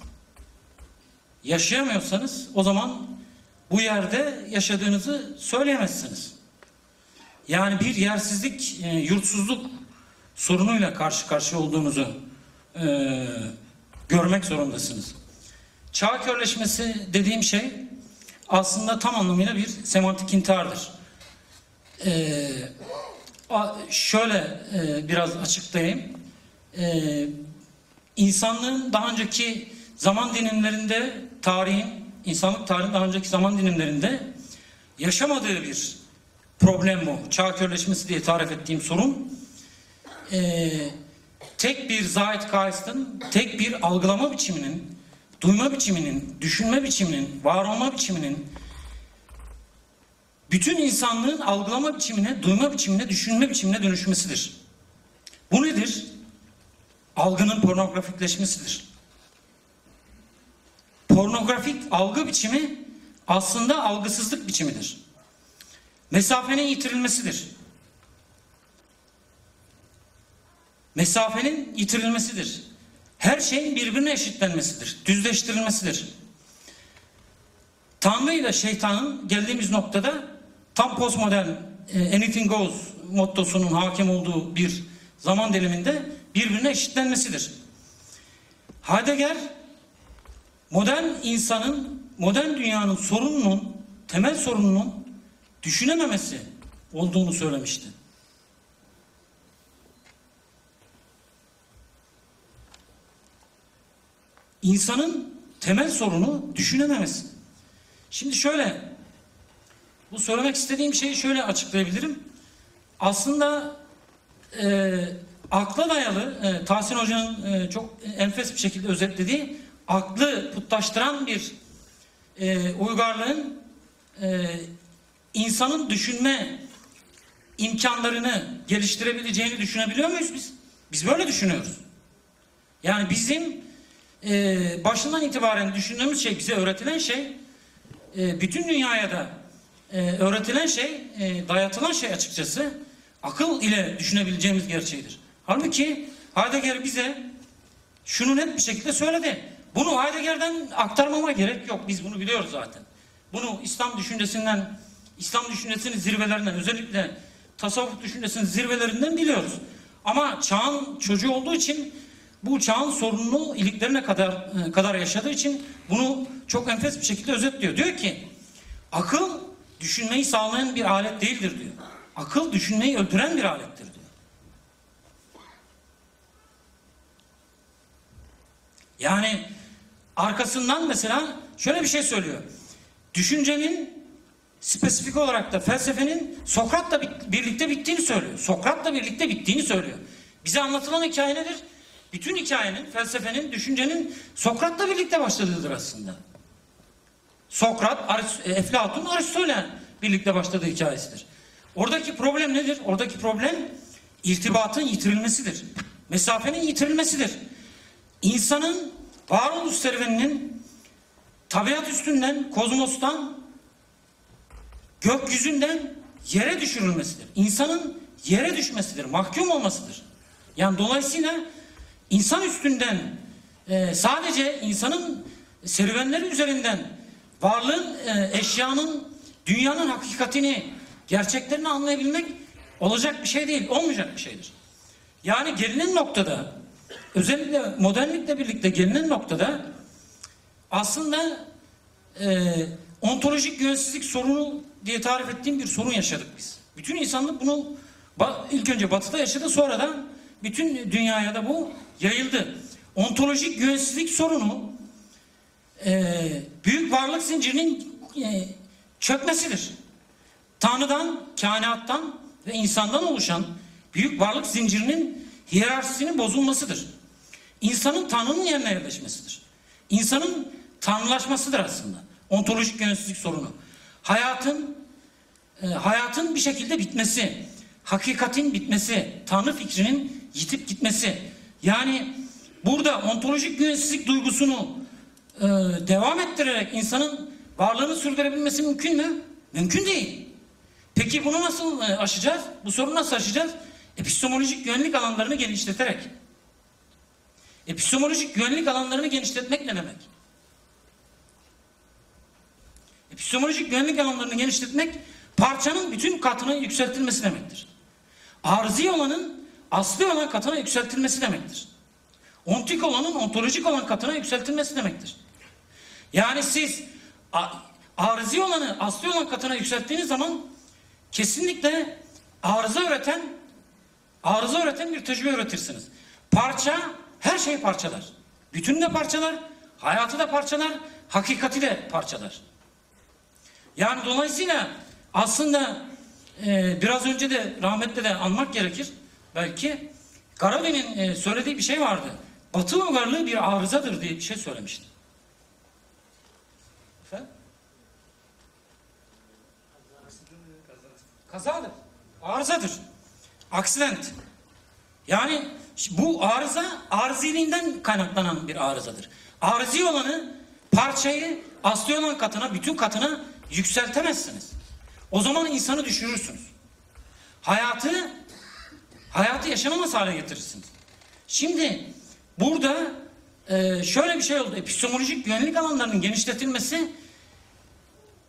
yaşayamıyorsanız o zaman bu yerde yaşadığınızı söyleyemezsiniz. Yani bir yersizlik, e, yurtsuzluk sorunuyla karşı karşıya olduğunuzu e, görmek zorundasınız. Çağ körleşmesi dediğim şey aslında tam anlamıyla bir semantik intihardır. A- şöyle e, biraz açıklayayım. Ee, insanlığın daha önceki zaman dilimlerinde tarihin, insanlık tarihinin daha önceki zaman dilimlerinde yaşamadığı bir problem bu. Çağ körleşmesi diye tarif ettiğim sorun. Ee, tek bir zahit kaistın, tek bir algılama biçiminin, duyma biçiminin, düşünme biçiminin, var olma biçiminin bütün insanlığın algılama biçimine, duyma biçimine, düşünme biçimine dönüşmesidir. Bu nedir? Algının pornografikleşmesidir. Pornografik algı biçimi aslında algısızlık biçimidir. Mesafenin yitirilmesidir. Mesafenin yitirilmesidir. Her şeyin birbirine eşitlenmesidir. Düzleştirilmesidir. Tanrı ile şeytanın geldiğimiz noktada tam postmodern e, anything goes mottosunun hakim olduğu bir zaman diliminde birbirine eşitlenmesidir. Heidegger modern insanın, modern dünyanın sorununun, temel sorununun düşünememesi olduğunu söylemişti. İnsanın temel sorunu düşünememesi. Şimdi şöyle, bu söylemek istediğim şeyi şöyle açıklayabilirim. Aslında e, akla dayalı e, Tahsin Hoca'nın e, çok enfes bir şekilde özetlediği aklı putlaştıran bir e, uygarlığın e, insanın düşünme imkanlarını geliştirebileceğini düşünebiliyor muyuz biz? Biz böyle düşünüyoruz. Yani bizim e, başından itibaren düşündüğümüz şey, bize öğretilen şey, e, bütün dünyaya da e, öğretilen şey, e, dayatılan şey açıkçası akıl ile düşünebileceğimiz gerçeğidir. Halbuki Heidegger bize şunu net bir şekilde söyledi. Bunu Heidegger'den aktarmama gerek yok. Biz bunu biliyoruz zaten. Bunu İslam düşüncesinden, İslam düşüncesinin zirvelerinden, özellikle tasavvuf düşüncesinin zirvelerinden biliyoruz. Ama çağın çocuğu olduğu için bu çağın sorununu iliklerine kadar e, kadar yaşadığı için bunu çok enfes bir şekilde özetliyor. Diyor ki akıl düşünmeyi sağlayan bir alet değildir diyor. Akıl düşünmeyi öldüren bir alettir diyor. Yani arkasından mesela şöyle bir şey söylüyor. Düşüncenin spesifik olarak da felsefenin Sokrat'la birlikte bittiğini söylüyor. Sokrat'la birlikte bittiğini söylüyor. Bize anlatılan hikaye nedir? Bütün hikayenin, felsefenin, düşüncenin Sokrat'la birlikte başladığıdır aslında. Sokrat, Aris- e, Eflatun, Aristo'yla birlikte başladığı hikayesidir. Oradaki problem nedir? Oradaki problem irtibatın yitirilmesidir. Mesafenin yitirilmesidir. İnsanın varoluş serüveninin tabiat üstünden, kozmostan, gökyüzünden yere düşürülmesidir. İnsanın yere düşmesidir, mahkum olmasıdır. Yani dolayısıyla insan üstünden e, sadece insanın serüvenleri üzerinden varlığın, e, eşyanın, dünyanın hakikatini, gerçeklerini anlayabilmek olacak bir şey değil, olmayacak bir şeydir. Yani gelinen noktada, özellikle modernlikle birlikte gelinen noktada aslında e, ontolojik güvensizlik sorunu diye tarif ettiğim bir sorun yaşadık biz. Bütün insanlık bunu ilk önce batıda yaşadı sonradan bütün dünyaya da bu yayıldı. Ontolojik güvensizlik sorunu e, büyük varlık zincirinin e, çökmesidir. Tanrı'dan, kainattan ve insandan oluşan büyük varlık zincirinin hiyerarşisinin bozulmasıdır. İnsanın Tanrı'nın yerine yerleşmesidir. İnsanın tanrılaşmasıdır aslında. Ontolojik yönetsizlik sorunu. Hayatın e, hayatın bir şekilde bitmesi, hakikatin bitmesi, Tanrı fikrinin yitip gitmesi. Yani burada ontolojik güvensizlik duygusunu e, devam ettirerek insanın varlığını sürdürebilmesi mümkün mü? Mümkün değil. Peki bunu nasıl e, aşacağız? Bu sorunu nasıl aşacağız? Epistemolojik güvenlik alanlarını genişleterek. Epistemolojik güvenlik alanlarını genişletmek ne demek? Epistemolojik güvenlik alanlarını genişletmek parçanın bütün katına yükseltilmesi demektir. Arzi olanın asli olan katına yükseltilmesi demektir. Ontik olanın ontolojik olan katına yükseltilmesi demektir. Yani siz arzi olanı asli olan katına yükselttiğiniz zaman kesinlikle arıza üreten arıza üreten bir tecrübe üretirsiniz. Parça her şeyi parçalar. Bütünü de parçalar, hayatı da parçalar, hakikati de parçalar. Yani dolayısıyla aslında e, biraz önce de rahmetle de anmak gerekir. Belki Garabi'nin e, söylediği bir şey vardı. Batı uygarlığı bir arızadır diye bir şey söylemişti. Efendim? Kazadır. Arızadır. Aksident. Yani bu arıza arziliğinden kaynaklanan bir arızadır. Arızi olanı parçayı asli olan katına, bütün katına yükseltemezsiniz. O zaman insanı düşürürsünüz. Hayatı hayatı yaşanamaz hale getirirsiniz. Şimdi burada e, şöyle bir şey oldu. Epistemolojik güvenlik alanlarının genişletilmesi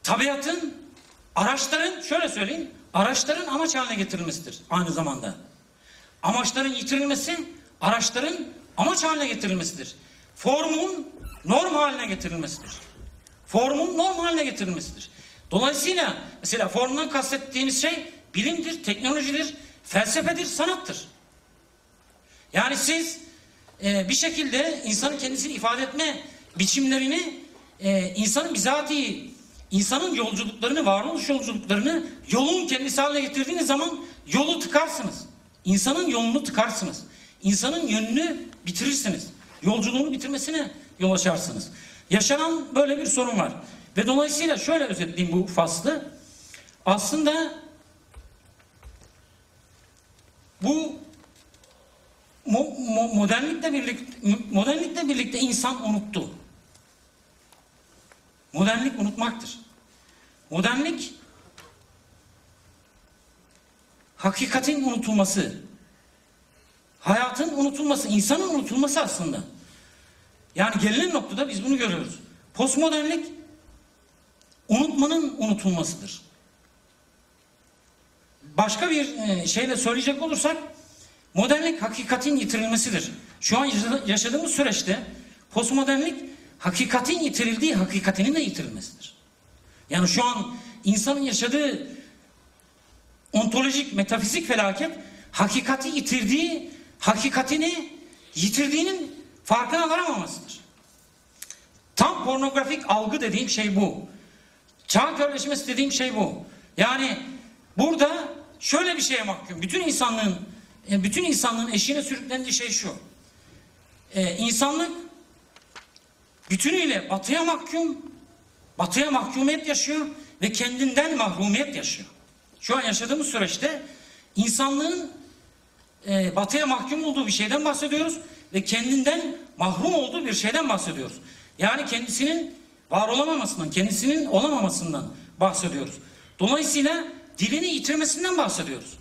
tabiatın araçların şöyle söyleyeyim araçların amaç haline getirilmesidir aynı zamanda. Amaçların yitirilmesi araçların amaç haline getirilmesidir. Formun norm haline getirilmesidir. Formun norm haline getirilmesidir. Dolayısıyla mesela formdan kastettiğimiz şey bilimdir, teknolojidir, felsefedir, sanattır. Yani siz e, bir şekilde insanın kendisini ifade etme biçimlerini e, insanın bizatihi insanın yolculuklarını, varoluş yolculuklarını yolun kendisi haline getirdiğiniz zaman yolu tıkarsınız. İnsanın yolunu tıkarsınız. insanın yönünü bitirirsiniz. Yolculuğunu bitirmesine yol açarsınız. Yaşanan böyle bir sorun var. Ve dolayısıyla şöyle özetleyeyim bu faslı. Aslında bu mo- mo- modernlikle birlikte modernlikle birlikte insan unuttu. Modernlik unutmaktır. Modernlik hakikatin unutulması, hayatın unutulması, insanın unutulması aslında. Yani gelinen noktada biz bunu görüyoruz. Postmodernlik unutmanın unutulmasıdır. Başka bir e, şeyle söyleyecek olursak modernlik hakikatin yitirilmesidir. Şu an yaşa- yaşadığımız süreçte postmodernlik hakikatin yitirildiği hakikatinin de yitirilmesidir. Yani şu an insanın yaşadığı ontolojik, metafizik felaket hakikati yitirdiği, hakikatini yitirdiğinin farkına varamamasıdır. Tam pornografik algı dediğim şey bu. Çağ körleşmesi dediğim şey bu. Yani burada şöyle bir şeye mahkum. Bütün insanlığın e, bütün insanlığın eşiğine sürüklendiği şey şu. Ee, insanlık bütünüyle batıya mahkum, batıya mahkumiyet yaşıyor ve kendinden mahrumiyet yaşıyor. Şu an yaşadığımız süreçte insanlığın e, batıya mahkum olduğu bir şeyden bahsediyoruz ve kendinden mahrum olduğu bir şeyden bahsediyoruz. Yani kendisinin var olamamasından, kendisinin olamamasından bahsediyoruz. Dolayısıyla dilini yitirmesinden bahsediyoruz.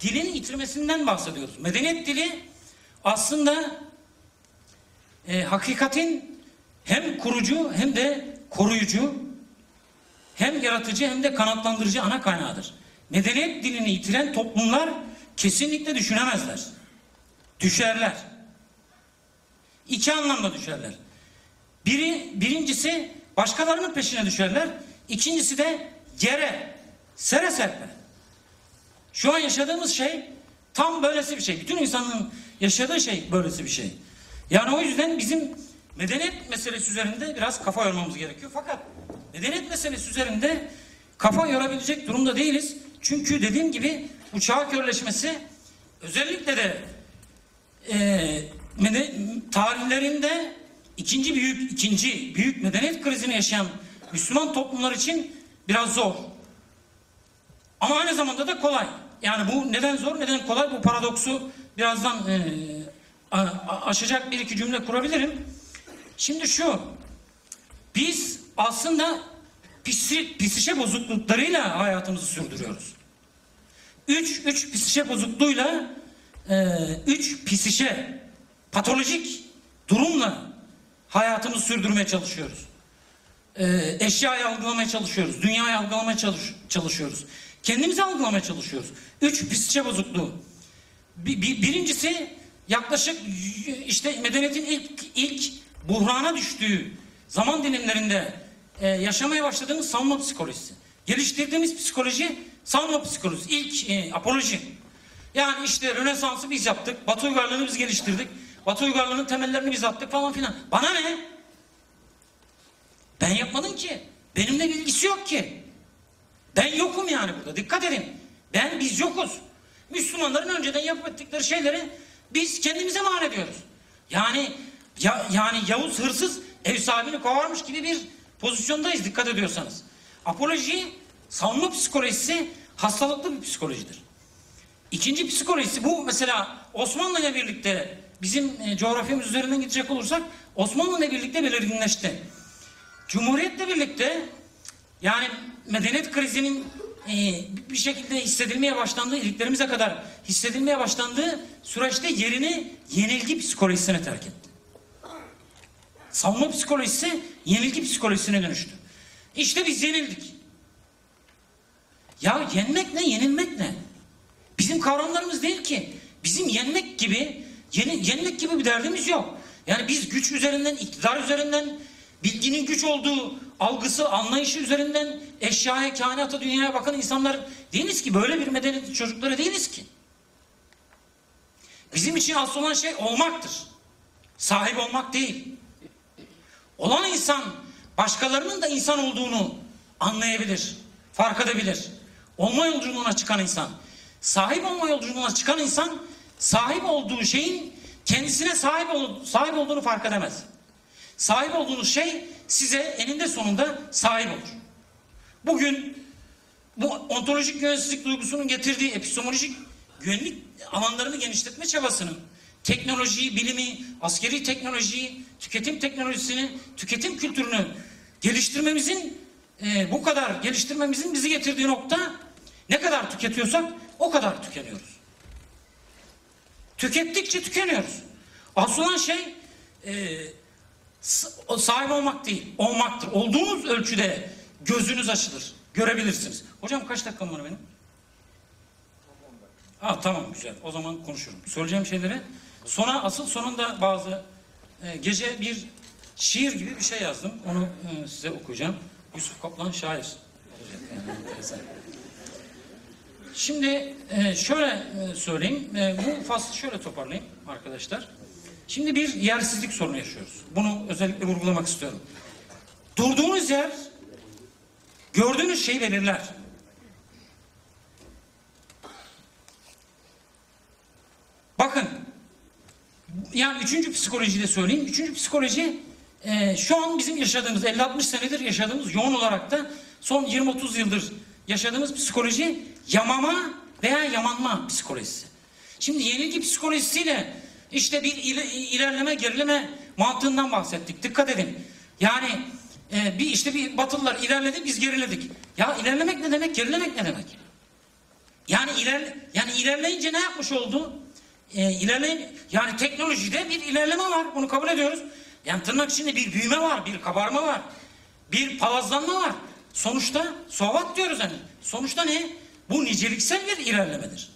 Dilini yitirmesinden bahsediyoruz. Medeniyet dili aslında e, hakikatin hem kurucu hem de koruyucu hem yaratıcı hem de kanatlandırıcı ana kaynağıdır. Medeniyet dilini yitiren toplumlar kesinlikle düşünemezler. Düşerler. İki anlamda düşerler. Biri, birincisi başkalarının peşine düşerler. İkincisi de yere, sere serper. Şu an yaşadığımız şey tam böylesi bir şey. Bütün insanlığın yaşadığı şey böylesi bir şey. Yani o yüzden bizim medeniyet meselesi üzerinde biraz kafa yormamız gerekiyor. Fakat medeniyet meselesi üzerinde kafa yorabilecek durumda değiliz. Çünkü dediğim gibi bu çağ körleşmesi özellikle de e, tarihlerinde ikinci büyük ikinci büyük medeniyet krizini yaşayan Müslüman toplumlar için biraz zor. Ama aynı zamanda da kolay. Yani bu neden zor, neden kolay? Bu paradoksu birazdan e, aşacak bir iki cümle kurabilirim. Şimdi şu, biz aslında psi, psişe bozukluklarıyla hayatımızı sürdürüyoruz. Üç, üç psişe bozukluğuyla, e, üç psişe patolojik durumla hayatımızı sürdürmeye çalışıyoruz e, eşyayı algılamaya çalışıyoruz. Dünyayı algılamaya çalış- çalışıyoruz. Kendimizi algılamaya çalışıyoruz. Üç psişe bozukluğu. Bi- bi- birincisi yaklaşık işte medeniyetin ilk ilk buhrana düştüğü zaman dilimlerinde e, yaşamaya başladığımız savunma psikolojisi. Geliştirdiğimiz psikoloji savunma psikolojisi. İlk e, apoloji. Yani işte Rönesans'ı biz yaptık. Batı uygarlığını biz geliştirdik. Batı uygarlığının temellerini biz attık falan filan. Bana ne? Ben yapmadım ki. Benimle bir ilgisi yok ki. Ben yokum yani burada. Dikkat edin. Ben biz yokuz. Müslümanların önceden yapıp ettikleri şeyleri biz kendimize mal ediyoruz. Yani ya, yani Yavuz hırsız ev sahibini kovarmış gibi bir pozisyondayız dikkat ediyorsanız. Apoloji savunma psikolojisi hastalıklı bir psikolojidir. İkinci psikolojisi bu mesela Osmanlı ile birlikte bizim e, coğrafyamız üzerinden gidecek olursak Osmanlı ile birlikte belirginleşti. Cumhuriyetle birlikte yani medeniyet krizinin e, bir şekilde hissedilmeye başlandığı, iliklerimize kadar hissedilmeye başlandığı süreçte yerini yenilgi psikolojisine terk etti. Savunma psikolojisi yenilgi psikolojisine dönüştü. İşte biz yenildik. Ya yenmek ne, yenilmek ne? Bizim kavramlarımız değil ki. Bizim yenmek gibi, yeni, yenmek gibi bir derdimiz yok. Yani biz güç üzerinden, iktidar üzerinden, bilginin güç olduğu algısı, anlayışı üzerinden eşyaya, kainata, dünyaya bakan insanlar değiliz ki. Böyle bir medeniyet çocukları değiliz ki. Bizim için asıl olan şey olmaktır. Sahip olmak değil. Olan insan başkalarının da insan olduğunu anlayabilir, fark edebilir. Olma yolculuğuna çıkan insan, sahip olma yolculuğuna çıkan insan sahip olduğu şeyin kendisine sahip, ol, sahip olduğunu fark edemez. Sahip olduğunuz şey size eninde sonunda sahip olur. Bugün bu ontolojik güvensizlik duygusunun getirdiği epistemolojik güvenlik alanlarını genişletme çabasının teknolojiyi, bilimi, askeri teknolojiyi, tüketim teknolojisini, tüketim kültürünü geliştirmemizin e, bu kadar geliştirmemizin bizi getirdiği nokta ne kadar tüketiyorsak o kadar tükeniyoruz. Tükettikçe tükeniyoruz. Asıl olan şey e, sahip olmak değil, olmaktır. Olduğunuz ölçüde gözünüz açılır, görebilirsiniz. Hocam kaç dakikam var benim? Ha tamam güzel. O zaman konuşurum. Söyleyeceğim şeyleri sona asıl sonunda bazı e, gece bir şiir gibi bir şey yazdım. Onu e, size okuyacağım. Yusuf Kaplan şair. Şimdi e, şöyle e, söyleyeyim. E, bu faslı şöyle toparlayayım arkadaşlar. Şimdi bir yersizlik sorunu yaşıyoruz. Bunu özellikle vurgulamak istiyorum. Durduğunuz yer gördüğünüz şeyi belirler. Bakın yani üçüncü psikolojide söyleyeyim. Üçüncü psikoloji e, şu an bizim yaşadığımız 50-60 senedir yaşadığımız yoğun olarak da son 20-30 yıldır yaşadığımız psikoloji yamama veya yamanma psikolojisi. Şimdi yenilgi psikolojisiyle işte bir ile- ilerleme gerileme mantığından bahsettik. Dikkat edin. Yani e, bir işte bir batılılar ilerledi biz geriledik. Ya ilerlemek ne demek? Gerilemek ne demek? Yani iler yani ilerleyince ne yapmış oldu? Ee, ilerleyin yani teknolojide bir ilerleme var. Bunu kabul ediyoruz. Yani tırnak içinde bir büyüme var, bir kabarma var. Bir palazlanma var. Sonuçta sovat diyoruz hani. Sonuçta ne? Bu niceliksel bir ilerlemedir.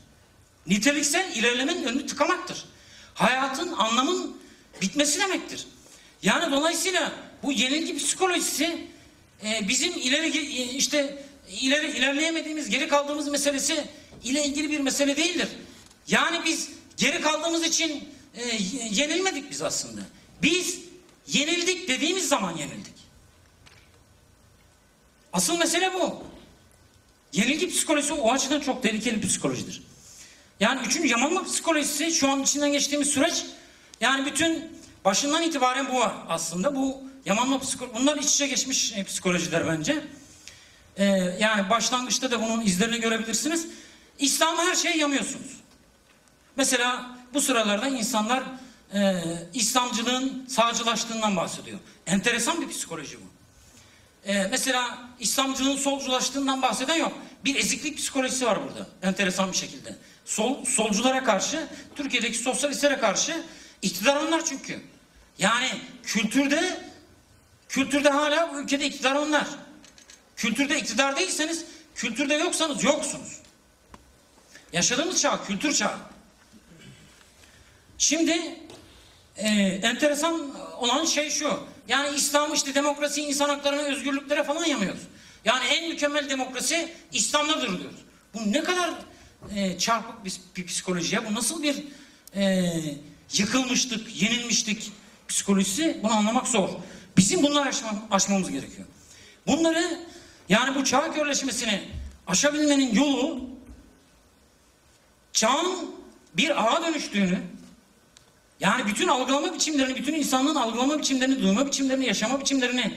Niteliksel ilerlemenin önünü tıkamaktır. Hayatın anlamın bitmesi demektir. Yani dolayısıyla bu yenilgi psikolojisi e, bizim ileri e, işte ileri ilerleyemediğimiz, geri kaldığımız meselesi ile ilgili bir mesele değildir. Yani biz geri kaldığımız için e, yenilmedik biz aslında. Biz yenildik dediğimiz zaman yenildik. Asıl mesele bu. Yenilgi psikolojisi o açıdan çok tehlikeli bir psikolojidir. Yani üçüncü yamanma psikolojisi şu an içinden geçtiğimiz süreç yani bütün başından itibaren bu var aslında. Bu yamanma psikolojisi bunlar iç içe geçmiş e, psikolojiler bence. Ee, yani başlangıçta da bunun izlerini görebilirsiniz. İslam'a her şeyi yamıyorsunuz. Mesela bu sıralarda insanlar e, İslamcılığın sağcılaştığından bahsediyor. Enteresan bir psikoloji bu. Ee, mesela İslamcılığın solculaştığından bahseden yok. Bir eziklik psikolojisi var burada. Enteresan bir şekilde. Sol, solculara karşı, Türkiye'deki sosyalistlere karşı iktidar onlar çünkü. Yani kültürde kültürde hala bu ülkede iktidar onlar. Kültürde iktidar değilseniz, kültürde yoksanız yoksunuz. Yaşadığımız çağ, kültür çağı. Şimdi e, enteresan olan şey şu. Yani İslam işte demokrasi, insan haklarına, özgürlüklere falan yamıyoruz. Yani en mükemmel demokrasi İslam'dadır diyoruz. Bu ne kadar e, çarpık bir, bir psikoloji ya. Bu nasıl bir e, yıkılmışlık, yenilmişlik psikolojisi bunu anlamak zor. Bizim bunları aşma, aşmamız gerekiyor. Bunları yani bu çağ körleşmesini aşabilmenin yolu çağın bir ağa dönüştüğünü yani bütün algılama biçimlerini, bütün insanlığın algılama biçimlerini, duyma biçimlerini, yaşama biçimlerini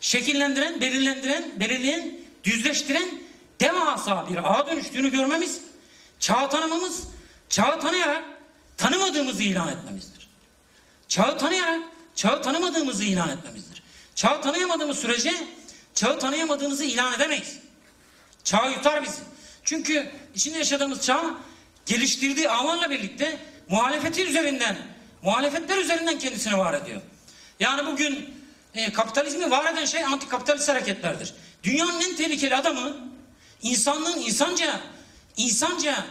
şekillendiren, belirlendiren, belirleyen, düzleştiren devasa bir ağa dönüştüğünü görmemiz, çağı tanımamız, çağı tanıyarak tanımadığımızı ilan etmemizdir. Çağı tanıyarak çağı tanımadığımızı ilan etmemizdir. Çağı tanıyamadığımız sürece çağı tanıyamadığımızı ilan edemeyiz. Çağ yutar bizi. Çünkü içinde yaşadığımız çağ geliştirdiği ağlarla birlikte muhalefeti üzerinden, muhalefetler üzerinden kendisini var ediyor. Yani bugün e, kapitalizmi var eden şey antikapitalist hareketlerdir. Dünyanın en tehlikeli adamı insanlığın insanca, insanca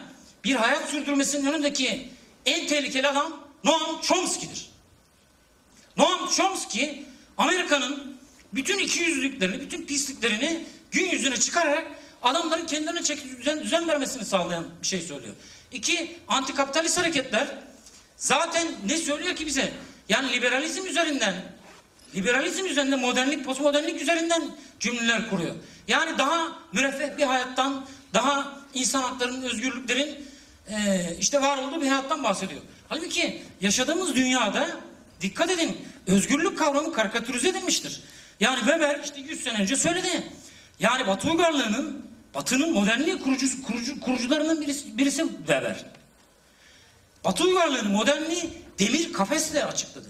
bir hayat sürdürmesinin önündeki en tehlikeli adam Noam Chomsky'dir. Noam Chomsky Amerika'nın bütün ikiyüzlülüklerini, bütün pisliklerini gün yüzüne çıkararak adamların kendilerine çeki düzen, düzen vermesini sağlayan bir şey söylüyor. İki, antikapitalist hareketler zaten ne söylüyor ki bize? Yani liberalizm üzerinden, liberalizm üzerinden modernlik, postmodernlik üzerinden cümleler kuruyor. Yani daha müreffeh bir hayattan, daha insan haklarının, özgürlüklerin e, işte var olduğu bir hayattan bahsediyor. Halbuki yaşadığımız dünyada dikkat edin özgürlük kavramı karikatürize edilmiştir. Yani Weber işte 100 sene önce söyledi. Yani Batı uygarlığının, Batı'nın modernliği kurucusu, kurucu, kurucularından birisi, birisi Weber. Batı uygarlığının modernliği demir kafesle açıkladı.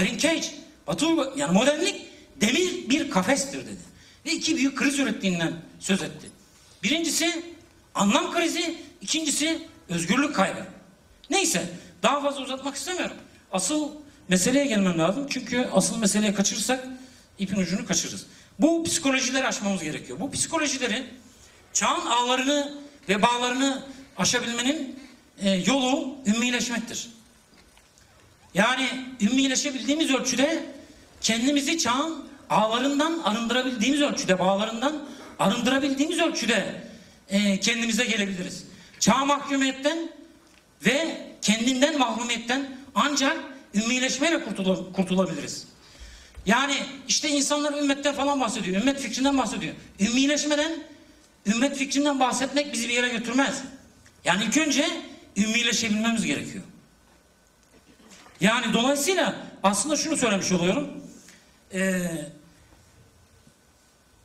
Irving Cage, Batı yani modernlik demir bir kafestir dedi. Ve iki büyük kriz ürettiğinden söz etti. Birincisi anlam krizi, ikincisi özgürlük kaybı. Neyse daha fazla uzatmak istemiyorum. Asıl meseleye gelmem lazım. Çünkü asıl meseleye kaçırırsak ipin ucunu kaçırırız. Bu psikolojileri aşmamız gerekiyor. Bu psikolojileri çağın ağlarını ve bağlarını aşabilmenin e, yolu ümmileşmektir. Yani ümmileşebildiğimiz ölçüde kendimizi çağın ağlarından arındırabildiğimiz ölçüde, bağlarından arındırabildiğimiz ölçüde e, kendimize gelebiliriz. Çağ mahkumiyetten ve kendinden mahrumiyetten ancak ümmileşmeyle kurtula- kurtulabiliriz. Yani işte insanlar ümmetten falan bahsediyor, ümmet fikrinden bahsediyor. Ümmileşmeden, ümmet fikrinden bahsetmek bizi bir yere götürmez. Yani ilk önce ümmileşebilmemiz gerekiyor. Yani dolayısıyla aslında şunu söylemiş oluyorum. Ee,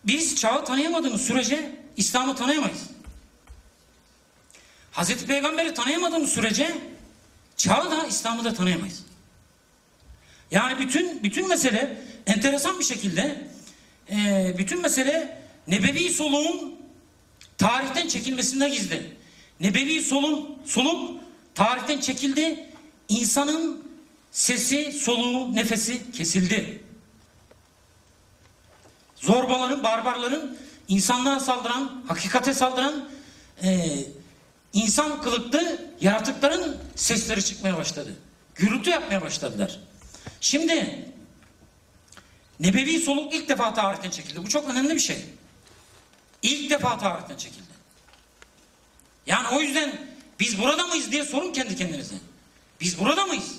biz çağı tanıyamadığımız sürece İslam'ı tanıyamayız. Hazreti Peygamber'i tanıyamadığımız sürece çağı da İslam'ı da tanıyamayız. Yani bütün bütün mesele enteresan bir şekilde e, bütün mesele nebevi soluğun tarihten çekilmesinde gizli. Nebevi solun, soluk tarihten çekildi. İnsanın sesi, soluğu, nefesi kesildi. Zorbaların, barbarların insanlığa saldıran, hakikate saldıran e, insan kılıklı yaratıkların sesleri çıkmaya başladı. Gürültü yapmaya başladılar. Şimdi nebevi soluk ilk defa tarihten çekildi. Bu çok önemli bir şey. İlk defa tarihten çekildi. Yani o yüzden biz burada mıyız diye sorun kendi kendinize. Biz burada mıyız?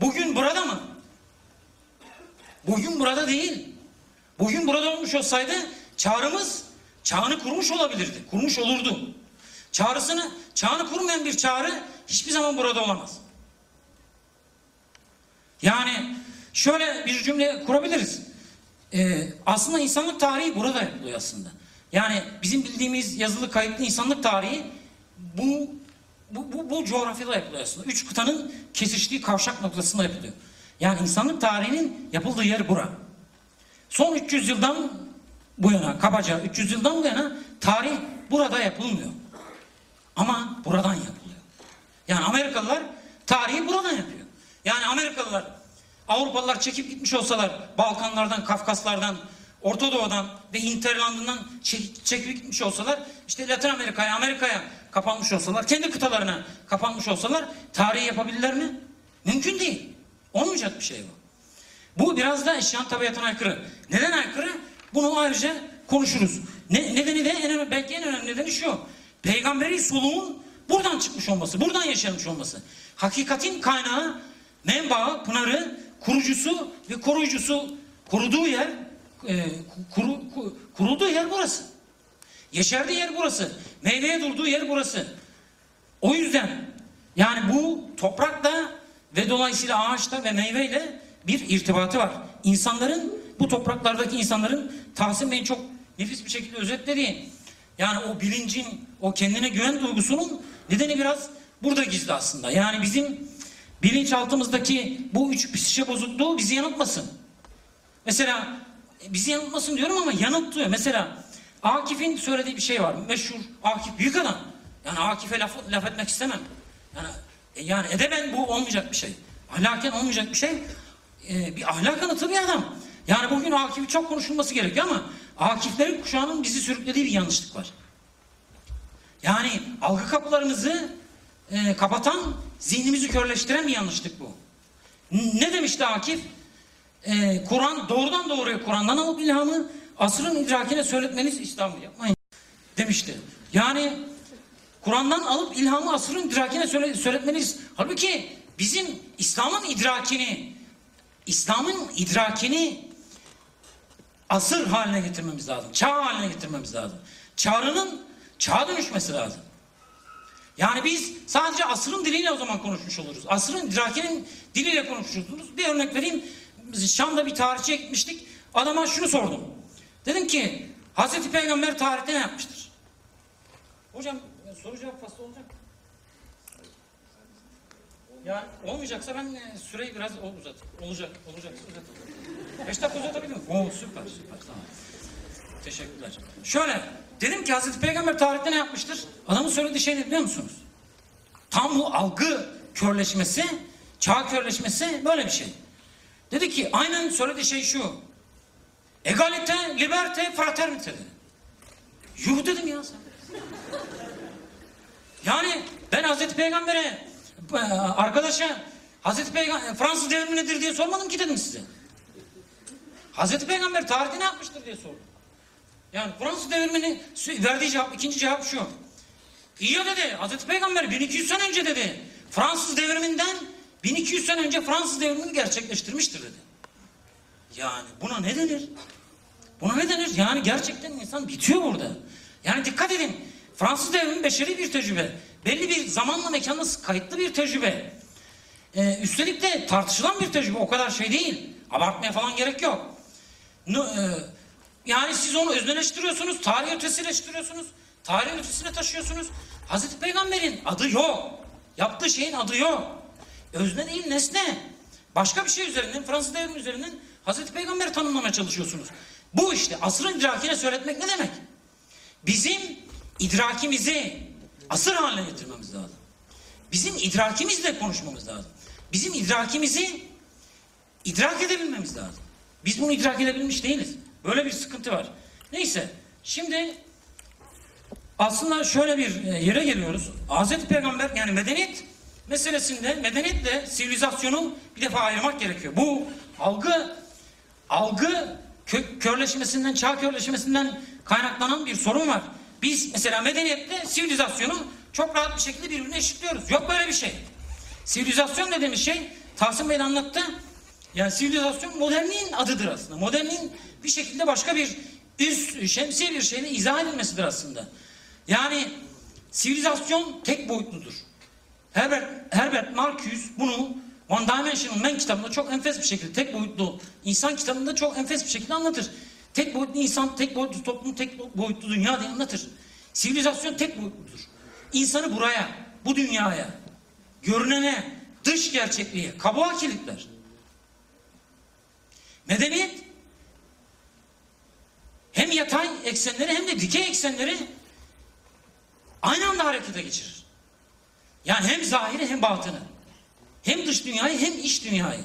Bugün burada mı? Bugün burada değil. Bugün burada olmuş olsaydı çağrımız çağını kurmuş olabilirdi. Kurmuş olurdu. Çağrısını, çağını kurmayan bir çağrı hiçbir zaman burada olamaz. Yani şöyle bir cümle kurabiliriz. Ee, aslında insanlık tarihi burada yapılıyor aslında. Yani bizim bildiğimiz yazılı kayıtlı insanlık tarihi bu bu, bu, bu coğrafyada yapılıyor aslında. Üç kıtanın kesiştiği kavşak noktasında yapılıyor. Yani insanlık tarihinin yapıldığı yer bura. Son 300 yıldan bu yana, kabaca 300 yıldan bu yana tarih burada yapılmıyor. Ama buradan yapılıyor. Yani Amerikalılar tarihi buradan yapıyor. Yani Amerikalılar, Avrupalılar çekip gitmiş olsalar Balkanlardan, Kafkaslardan, Orta Doğu'dan ve Hinterland'ından çek- çekip gitmiş olsalar işte Latin Amerika'ya, Amerika'ya kapanmış olsalar, kendi kıtalarına kapanmış olsalar tarihi yapabilirler mi? Mümkün değil. Olmayacak bir şey bu. Bu biraz da eşyanın tabiatına aykırı. Neden aykırı? Bunu ayrıca konuşuruz. Ne, nedeni de en önemli, belki en önemli nedeni şu. Peygamberi soluğun buradan çıkmış olması, buradan yaşanmış olması. Hakikatin kaynağı, menbaı, pınarı, kurucusu ve koruyucusu koruduğu yer, e, kuru, ku- kurulduğu yer burası. Yeşerdiği yer burası. Meyveye durduğu yer burası. O yüzden yani bu toprakla ve dolayısıyla ağaçla ve meyveyle bir irtibatı var. İnsanların bu topraklardaki insanların Tahsin Bey'in çok nefis bir şekilde özetlediği yani o bilincin, o kendine güven duygusunun nedeni biraz burada gizli aslında. Yani bizim bilinçaltımızdaki bu üç psişe bozukluğu bizi yanıltmasın. Mesela bizi yanıltmasın diyorum ama yanıltıyor. Mesela Akif'in söylediği bir şey var. Meşhur Akif büyük adam. Yani Akif'e laf, laf etmek istemem. Yani, e, yani edeben bu olmayacak bir şey. Ahlaken olmayacak bir şey. E, bir ahlak anıtı bir adam. Yani bugün Akif'i çok konuşulması gerekiyor ama Akiflerin kuşağının bizi sürüklediği bir yanlışlık var. Yani algı kapılarımızı e, kapatan, zihnimizi körleştiren bir yanlışlık bu. Ne demişti Akif? Ee, Kur'an doğrudan doğruya Kur'an'dan alıp ilhamı asrın idrakine söyletmeniz İslam'ı yapmayın demişti. Yani Kur'an'dan alıp ilhamı asrın idrakine söyle, söyletmeniz halbuki bizim İslam'ın idrakini İslam'ın idrakini asır haline getirmemiz lazım. Çağ haline getirmemiz lazım. Çağrının çağa dönüşmesi lazım. Yani biz sadece asrın diliyle o zaman konuşmuş oluruz. Asrın idrakinin diliyle konuşmuş oluruz. Bir örnek vereyim. Şam'da bir tarihçiye gitmiştik. Adama şunu sordum. Dedim ki Hazreti Peygamber tarihte ne yapmıştır? Hocam soru cevap faslı olacak mı? Yani olmayacaksa ben e, süreyi biraz uzat. Olacak, olacak. Uzat. Beş dakika uzatabilir miyim? Oo süper, süper. Tamam. Teşekkürler. Şöyle, dedim ki Hazreti Peygamber tarihte ne yapmıştır? Adamın söylediği şey ne biliyor musunuz? Tam bu algı körleşmesi, çağ körleşmesi böyle bir şey. Dedi ki aynen söylediği şey şu. Egalite, liberte, fraternite dedi. Yuh dedim ya sen. Yani ben Hazreti Peygamber'e e, arkadaşa Hazreti Peygamber Fransız devrimi nedir diye sormadım ki dedim size. Hazreti Peygamber tarihte ne yapmıştır diye sordum. Yani Fransız devrimini verdiği cevap, ikinci cevap şu. İyi ya dedi, Hazreti Peygamber 1200 sene önce dedi. Fransız devriminden 1200 sene önce Fransız devrimini gerçekleştirmiştir dedi. Yani buna ne denir? Buna ne denir? Yani gerçekten insan bitiyor burada. Yani dikkat edin. Fransız devrimi beşeri bir tecrübe. Belli bir zamanla mekanla kayıtlı bir tecrübe. Ee, üstelik de tartışılan bir tecrübe. O kadar şey değil. Abartmaya falan gerek yok. No- e, yani siz onu özneleştiriyorsunuz, tarih ötesileştiriyorsunuz, tarih ötesine taşıyorsunuz. Hazreti Peygamber'in adı yok. Yaptığı şeyin adı yok. Özne değil nesne. Başka bir şey üzerinden, Fransız devrimi üzerinden Hazreti Peygamber'i tanımlamaya çalışıyorsunuz. Bu işte asrın idrakine söyletmek ne demek? Bizim idrakimizi asır haline getirmemiz lazım. Bizim idrakimizle konuşmamız lazım. Bizim idrakimizi idrak edebilmemiz lazım. Biz bunu idrak edebilmiş değiliz. Böyle bir sıkıntı var. Neyse, şimdi aslında şöyle bir e, yere geliyoruz. Hazreti Peygamber yani medeniyet meselesinde medeniyetle sivilizasyonu bir defa ayırmak gerekiyor. Bu algı algı kö- körleşmesinden, çağ körleşmesinden kaynaklanan bir sorun var. Biz mesela medeniyetle sivilizasyonu çok rahat bir şekilde birbirine eşitliyoruz. Yok böyle bir şey. Sivilizasyon dediğimiz şey Tahsin Bey anlattı. Yani sivilizasyon modernliğin adıdır aslında. Modernliğin bir şekilde başka bir üst şemsiye bir şeyle izah edilmesidir aslında. Yani sivilizasyon tek boyutludur. Herbert, Herbert Marcuse bunu One Dimensional Man kitabında çok enfes bir şekilde tek boyutlu insan kitabında çok enfes bir şekilde anlatır. Tek boyutlu insan, tek boyutlu toplum, tek boyutlu dünya diye anlatır. Sivilizasyon tek boyutludur. İnsanı buraya, bu dünyaya, görünene, dış gerçekliğe, kabuğa kilitler. Medeniyet hem yatay eksenleri hem de dikey eksenleri aynı anda harekete geçirir. Yani hem zahiri hem batını. Hem dış dünyayı hem iç dünyayı.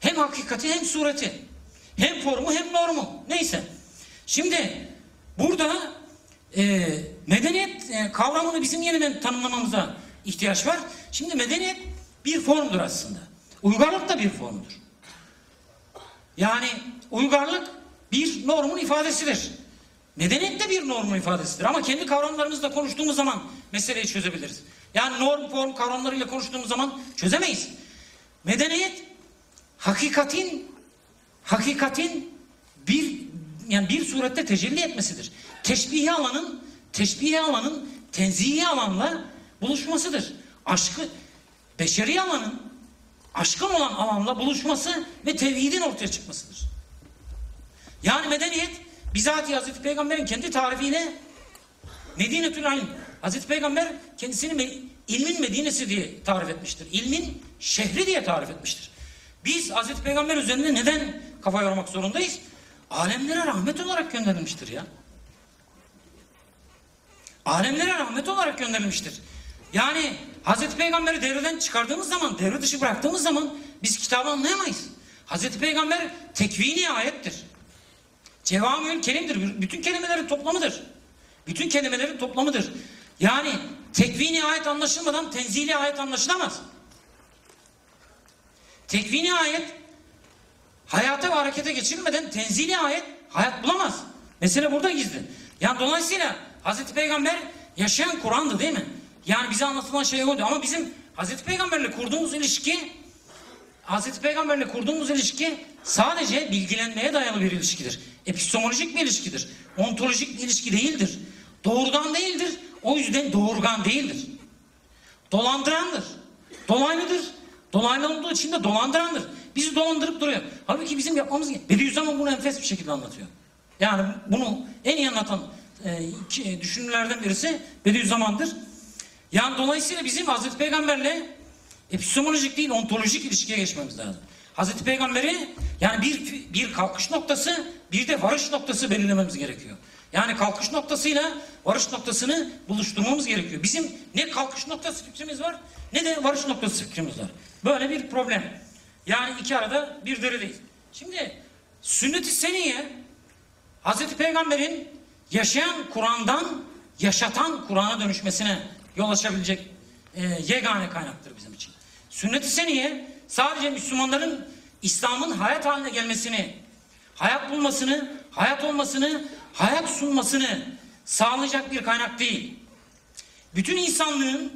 Hem hakikati hem sureti. Hem formu hem normu. Neyse. Şimdi burada e, medeniyet e, kavramını bizim yeniden tanımlamamıza ihtiyaç var. Şimdi medeniyet bir formdur aslında. Uygarlık da bir formdur. Yani uygarlık bir normun ifadesidir. Medeniyet de bir normun ifadesidir. Ama kendi kavramlarımızla konuştuğumuz zaman meseleyi çözebiliriz. Yani norm, form kavramlarıyla konuştuğumuz zaman çözemeyiz. Medeniyet hakikatin hakikatin bir yani bir surette tecelli etmesidir. Teşbihi alanın teşbihi alanın tenzihi alanla buluşmasıdır. Aşkı beşeri alanın aşkın olan alanla buluşması ve tevhidin ortaya çıkmasıdır. Yani medeniyet bizatihi Hazreti Peygamber'in kendi tarifiyle Medinetül İlm. Hazreti Peygamber kendisini ilmin Medinesi diye tarif etmiştir. İlmin şehri diye tarif etmiştir. Biz Hazreti Peygamber üzerinde neden kafa yormak zorundayız? Alemlere rahmet olarak gönderilmiştir ya. Alemlere rahmet olarak gönderilmiştir. Yani Hazreti Peygamber'i devreden çıkardığımız zaman, devre dışı bıraktığımız zaman biz kitabı anlayamayız. Hazreti Peygamber tekvini ayettir. Cevamül kelimdir. Bütün kelimelerin toplamıdır. Bütün kelimelerin toplamıdır. Yani tekvini ayet anlaşılmadan tenzili ayet anlaşılamaz. Tekvini ayet hayata ve harekete geçirilmeden tenzili ayet hayat bulamaz. Mesele burada gizli. Yani dolayısıyla Hazreti Peygamber yaşayan Kur'an'dı değil mi? Yani bize anlatılan şey oydu ama bizim Hazreti Peygamberle kurduğumuz ilişki Hazreti Peygamberle kurduğumuz ilişki sadece bilgilenmeye dayalı bir ilişkidir. Epistemolojik bir ilişkidir. Ontolojik bir ilişki değildir. Doğrudan değildir. o yüzden doğurgan değildir. Dolandırandır. Dolaylıdır. Dolaylı olduğu için de dolandırandır. Bizi dolandırıp duruyor. Halbuki bizim yapmamız gereken. Bediüzzaman bunu enfes bir şekilde anlatıyor. Yani bunu en iyi anlatan e, iki- düşünürlerden birisi Bediüzzaman'dır. Yani dolayısıyla bizim Hazreti Peygamberle epistemolojik değil ontolojik ilişkiye geçmemiz lazım. Hazreti Peygamber'i yani bir bir kalkış noktası bir de varış noktası belirlememiz gerekiyor. Yani kalkış noktasıyla varış noktasını buluşturmamız gerekiyor. Bizim ne kalkış noktası fikrimiz var ne de varış noktası fikrimiz var. Böyle bir problem. Yani iki arada bir deredeyiz. Şimdi sünnet-i seniye Hazreti Peygamber'in yaşayan Kur'an'dan yaşatan Kur'an'a dönüşmesine yol açabilecek e, yegane kaynaktır bizim için. Sünnet-i seniye sadece Müslümanların İslam'ın hayat haline gelmesini, hayat bulmasını, hayat olmasını, hayat sunmasını sağlayacak bir kaynak değil. Bütün insanlığın,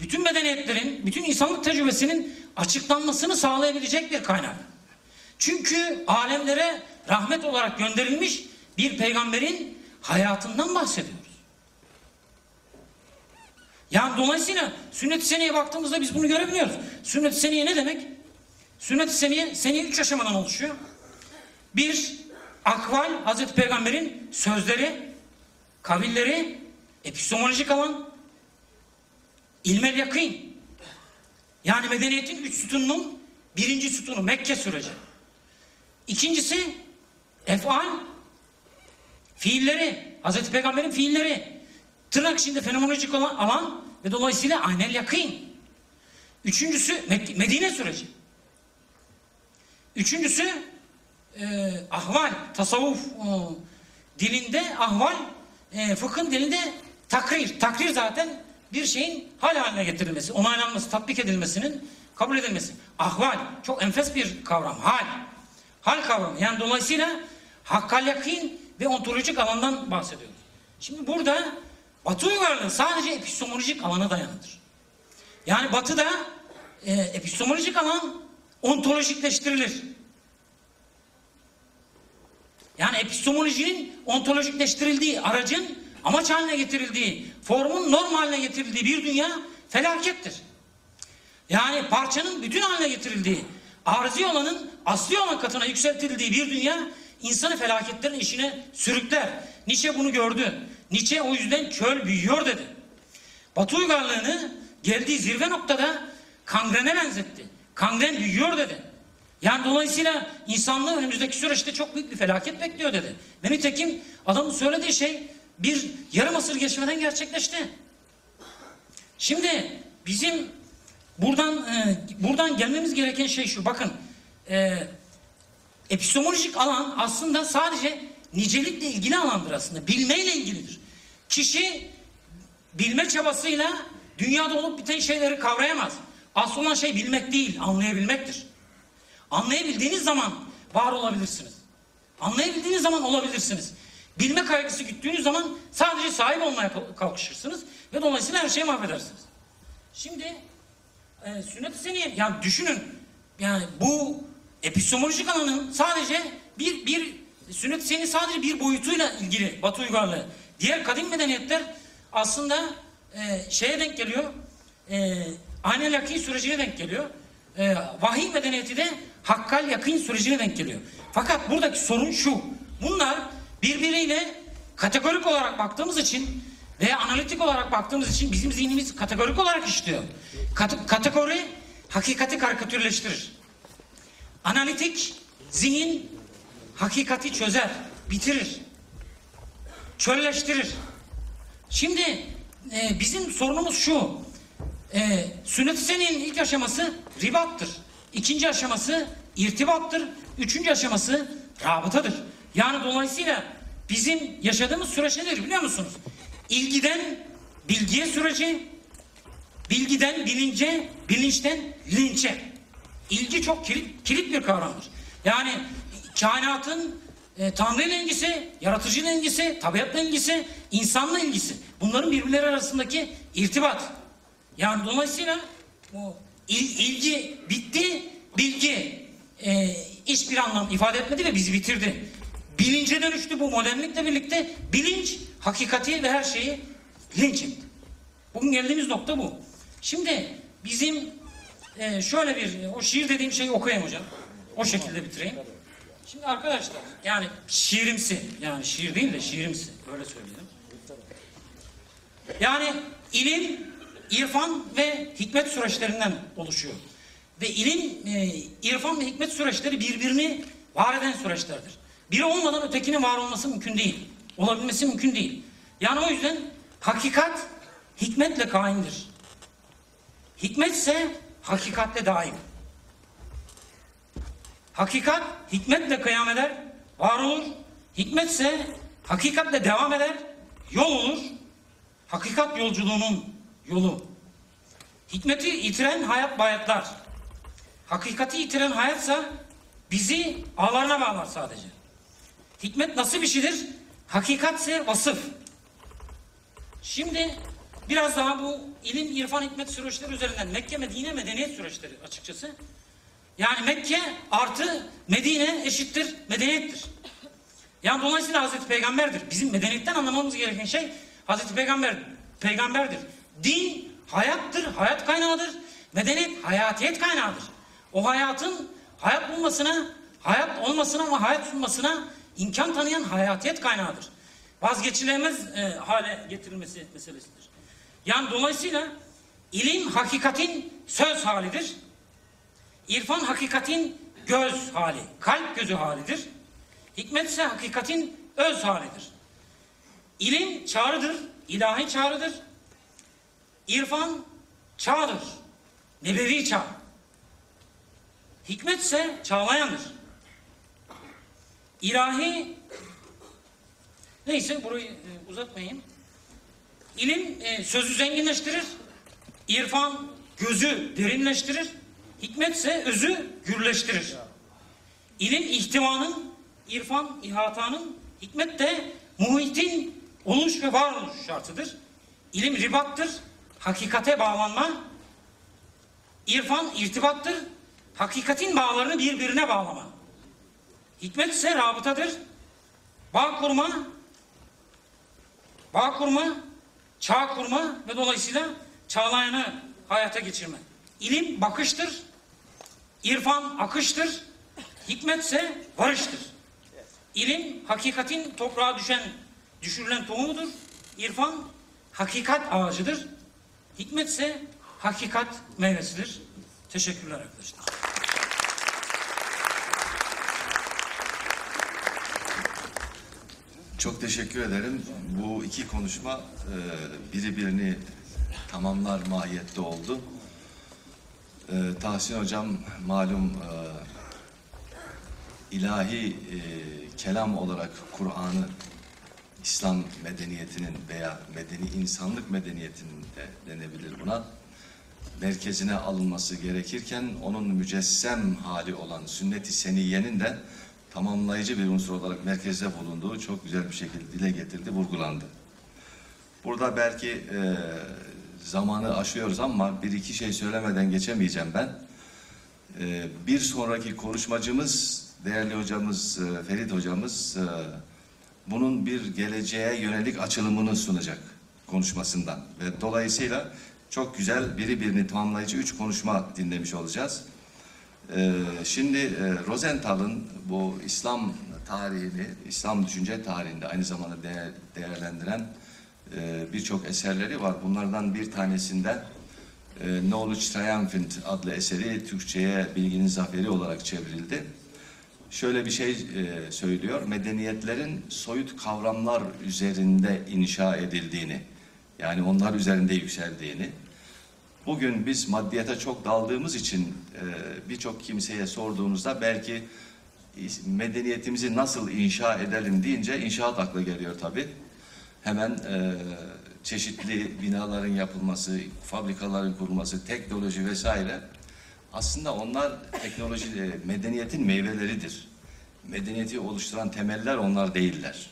bütün medeniyetlerin, bütün insanlık tecrübesinin açıklanmasını sağlayabilecek bir kaynak. Çünkü alemlere rahmet olarak gönderilmiş bir peygamberin hayatından bahsediyoruz. Yani dolayısıyla sünnet-i seneye baktığımızda biz bunu görebiliyoruz. Sünnet-i seniye ne demek? Sünnet-i seniye, seniye üç aşamadan oluşuyor. Bir, akval, Hazreti Peygamber'in sözleri, kavilleri, epistemolojik alan, ilmel yakın. Yani medeniyetin üç sütununun birinci sütunu Mekke süreci. İkincisi efal, fiilleri, Hazreti Peygamber'in fiilleri. Tırnak içinde fenomenolojik olan alan ve dolayısıyla aynel yakın. Üçüncüsü Medine süreci. Üçüncüsü e, ahval, tasavvuf e, dilinde ahval, e, fıkhın dilinde takrir. Takrir zaten bir şeyin hal haline getirilmesi, onaylanması, tatbik edilmesinin kabul edilmesi. Ahval, çok enfes bir kavram. Hal. Hal kavramı. Yani dolayısıyla hakkal yakin ve ontolojik alandan bahsediyoruz. Şimdi burada Batı uygarlığı sadece epistemolojik alana dayanıdır. Yani Batı'da e, epistemolojik alan ontolojikleştirilir. Yani epistemolojinin ontolojikleştirildiği aracın amaç haline getirildiği, formun norm haline getirildiği bir dünya felakettir. Yani parçanın bütün haline getirildiği, arzi olanın asli olan katına yükseltildiği bir dünya insanı felaketlerin işine sürükler. Nietzsche bunu gördü. Nietzsche o yüzden çöl büyüyor dedi. Batı uygarlığını geldiği zirve noktada kangrene benzetti. Kangren büyüyor dedi. Yani dolayısıyla insanlığı önümüzdeki süreçte çok büyük bir felaket bekliyor dedi. Ve nitekim adamın söylediği şey bir yarım asır geçmeden gerçekleşti. Şimdi bizim buradan e, buradan gelmemiz gereken şey şu. Bakın e, epistemolojik alan aslında sadece nicelikle ilgili alandır aslında. Bilmeyle ilgilidir. Kişi bilme çabasıyla dünyada olup biten şeyleri kavrayamaz. Asıl olan şey bilmek değil, anlayabilmektir. Anlayabildiğiniz zaman var olabilirsiniz. Anlayabildiğiniz zaman olabilirsiniz. Bilme kaygısı güttüğünüz zaman sadece sahip olmaya kalkışırsınız ve dolayısıyla her şeyi mahvedersiniz. Şimdi e, sünnet-i seniye yani düşünün yani bu epistemolojik alanın sadece bir bir sünnet-i seniye sadece bir boyutuyla ilgili Batı uygarlığı. Diğer kadim medeniyetler aslında e, şeye denk geliyor. E, Aynel yakın sürecine denk geliyor. E, vahiy medeniyeti de hakkal yakın sürecine denk geliyor. Fakat buradaki sorun şu. Bunlar birbiriyle kategorik olarak baktığımız için veya analitik olarak baktığımız için bizim zihnimiz kategorik olarak işliyor. Kat- kategori hakikati karikatürleştirir. Analitik zihin hakikati çözer, bitirir, çölleştirir. Şimdi e, bizim sorunumuz şu. E, sünnet-i seniyenin ilk aşaması ribattır. İkinci aşaması irtibattır. Üçüncü aşaması rabıtadır. Yani dolayısıyla bizim yaşadığımız süreç nedir biliyor musunuz? İlgiden bilgiye süreci, bilgiden bilince, bilinçten linçe. İlgi çok kilit, kilit bir kavramdır. Yani kainatın e, Tanrı ile ilgisi, yaratıcı ile ilgisi, tabiatla ilgisi, insanla ilgisi. Bunların birbirleri arasındaki irtibat. Yani dolayısıyla bu il- ilgi bitti, bilgi e, hiçbir anlam ifade etmedi ve bizi bitirdi. Bilince dönüştü bu modernlikle birlikte. Bilinç, hakikati ve her şeyi linç etti. Bugün geldiğimiz nokta bu. Şimdi bizim e, şöyle bir, o şiir dediğim şeyi okuyayım hocam. O şekilde bitireyim. Şimdi arkadaşlar yani şiirimsi, yani şiir değil de şiirimsi öyle söyleyelim. Yani ilim, irfan ve hikmet süreçlerinden oluşuyor. Ve ilim, e, irfan ve hikmet süreçleri birbirini var eden süreçlerdir. Biri olmadan ötekinin var olması mümkün değil. Olabilmesi mümkün değil. Yani o yüzden hakikat hikmetle kaimdir. Hikmetse hakikatle daim. Hakikat hikmetle kıyam eder, var olur. Hikmetse hakikatle devam eder, yol olur. Hakikat yolculuğunun yolu. Hikmeti yitiren hayat bayatlar. Hakikati yitiren hayatsa bizi ağlarına bağlar sadece. Hikmet nasıl bir şeydir? Hakikatse vasıf. Şimdi biraz daha bu ilim, irfan, hikmet süreçleri üzerinden Mekke, Medine, medeniyet süreçleri açıkçası. Yani Mekke artı Medine eşittir medeniyettir. Yani dolayısıyla Hazreti Peygamber'dir. Bizim medeniyetten anlamamız gereken şey Hazreti Peygamber peygamberdir. Din hayattır, hayat kaynağıdır. Medeniyet hayatiyet kaynağıdır. O hayatın hayat bulmasına, hayat olmasına ama hayat sunmasına imkan tanıyan hayatiyet kaynağıdır. Vazgeçilemez e, hale getirilmesi meselesidir. Yani dolayısıyla ilim hakikatin söz halidir. İrfan hakikatin göz hali, kalp gözü halidir. Hikmet ise hakikatin öz halidir. İlim çağrıdır, ilahi çağrıdır. İrfan çağdır, nebevi çağ. Hikmet ise çağlayandır. İlahi, neyse burayı e, uzatmayayım. İlim e, sözü zenginleştirir, İrfan gözü derinleştirir, hikmet ise özü gürleştirir. İlim ihtivanın, irfan ihatanın, hikmet de muhitin oluş ve varoluş şartıdır. İlim ribattır, hakikate bağlanma. İrfan irtibattır, hakikatin bağlarını birbirine bağlama. Hikmet ise rabıtadır, bağ kurma, bağ kurma, çağ kurma ve dolayısıyla çağlayanı hayata geçirme. İlim bakıştır, irfan akıştır, hikmetse varıştır. İlim hakikatin toprağa düşen, düşürülen tohumudur. İrfan hakikat ağacıdır. Hikmetse hakikat meyvesidir. Teşekkürler arkadaşlar. Çok teşekkür ederim. Bu iki konuşma e, biri birini tamamlar mahiyette oldu. E, Tahsin Hocam malum e, ilahi e, kelam olarak Kur'an'ı İslam medeniyetinin veya medeni insanlık medeniyetinin de denebilir buna merkezine alınması gerekirken onun mücessem hali olan sünnet-i seniyenin de tamamlayıcı bir unsur olarak merkezde bulunduğu çok güzel bir şekilde dile getirdi, vurgulandı. Burada belki e, zamanı aşıyoruz ama bir iki şey söylemeden geçemeyeceğim ben. E, bir sonraki konuşmacımız, değerli hocamız e, Ferit hocamız e, bunun bir geleceğe yönelik açılımını sunacak konuşmasından. Ve dolayısıyla çok güzel biri birini tamamlayıcı üç konuşma dinlemiş olacağız. Ee, şimdi e, Rosenthal'ın bu İslam tarihini, İslam düşünce tarihinde aynı zamanda değer, değerlendiren e, birçok eserleri var. Bunlardan bir tanesinde e, Knowledge Triumphant adlı eseri Türkçe'ye Bilginin Zaferi olarak çevrildi. Şöyle bir şey e, söylüyor, medeniyetlerin soyut kavramlar üzerinde inşa edildiğini, yani onlar üzerinde yükseldiğini, Bugün biz maddiyata çok daldığımız için e, birçok kimseye sorduğunuzda belki medeniyetimizi nasıl inşa edelim deyince inşaat akla geliyor tabii. Hemen e, çeşitli binaların yapılması, fabrikaların kurulması, teknoloji vesaire. Aslında onlar teknoloji, e, medeniyetin meyveleridir. Medeniyeti oluşturan temeller onlar değiller.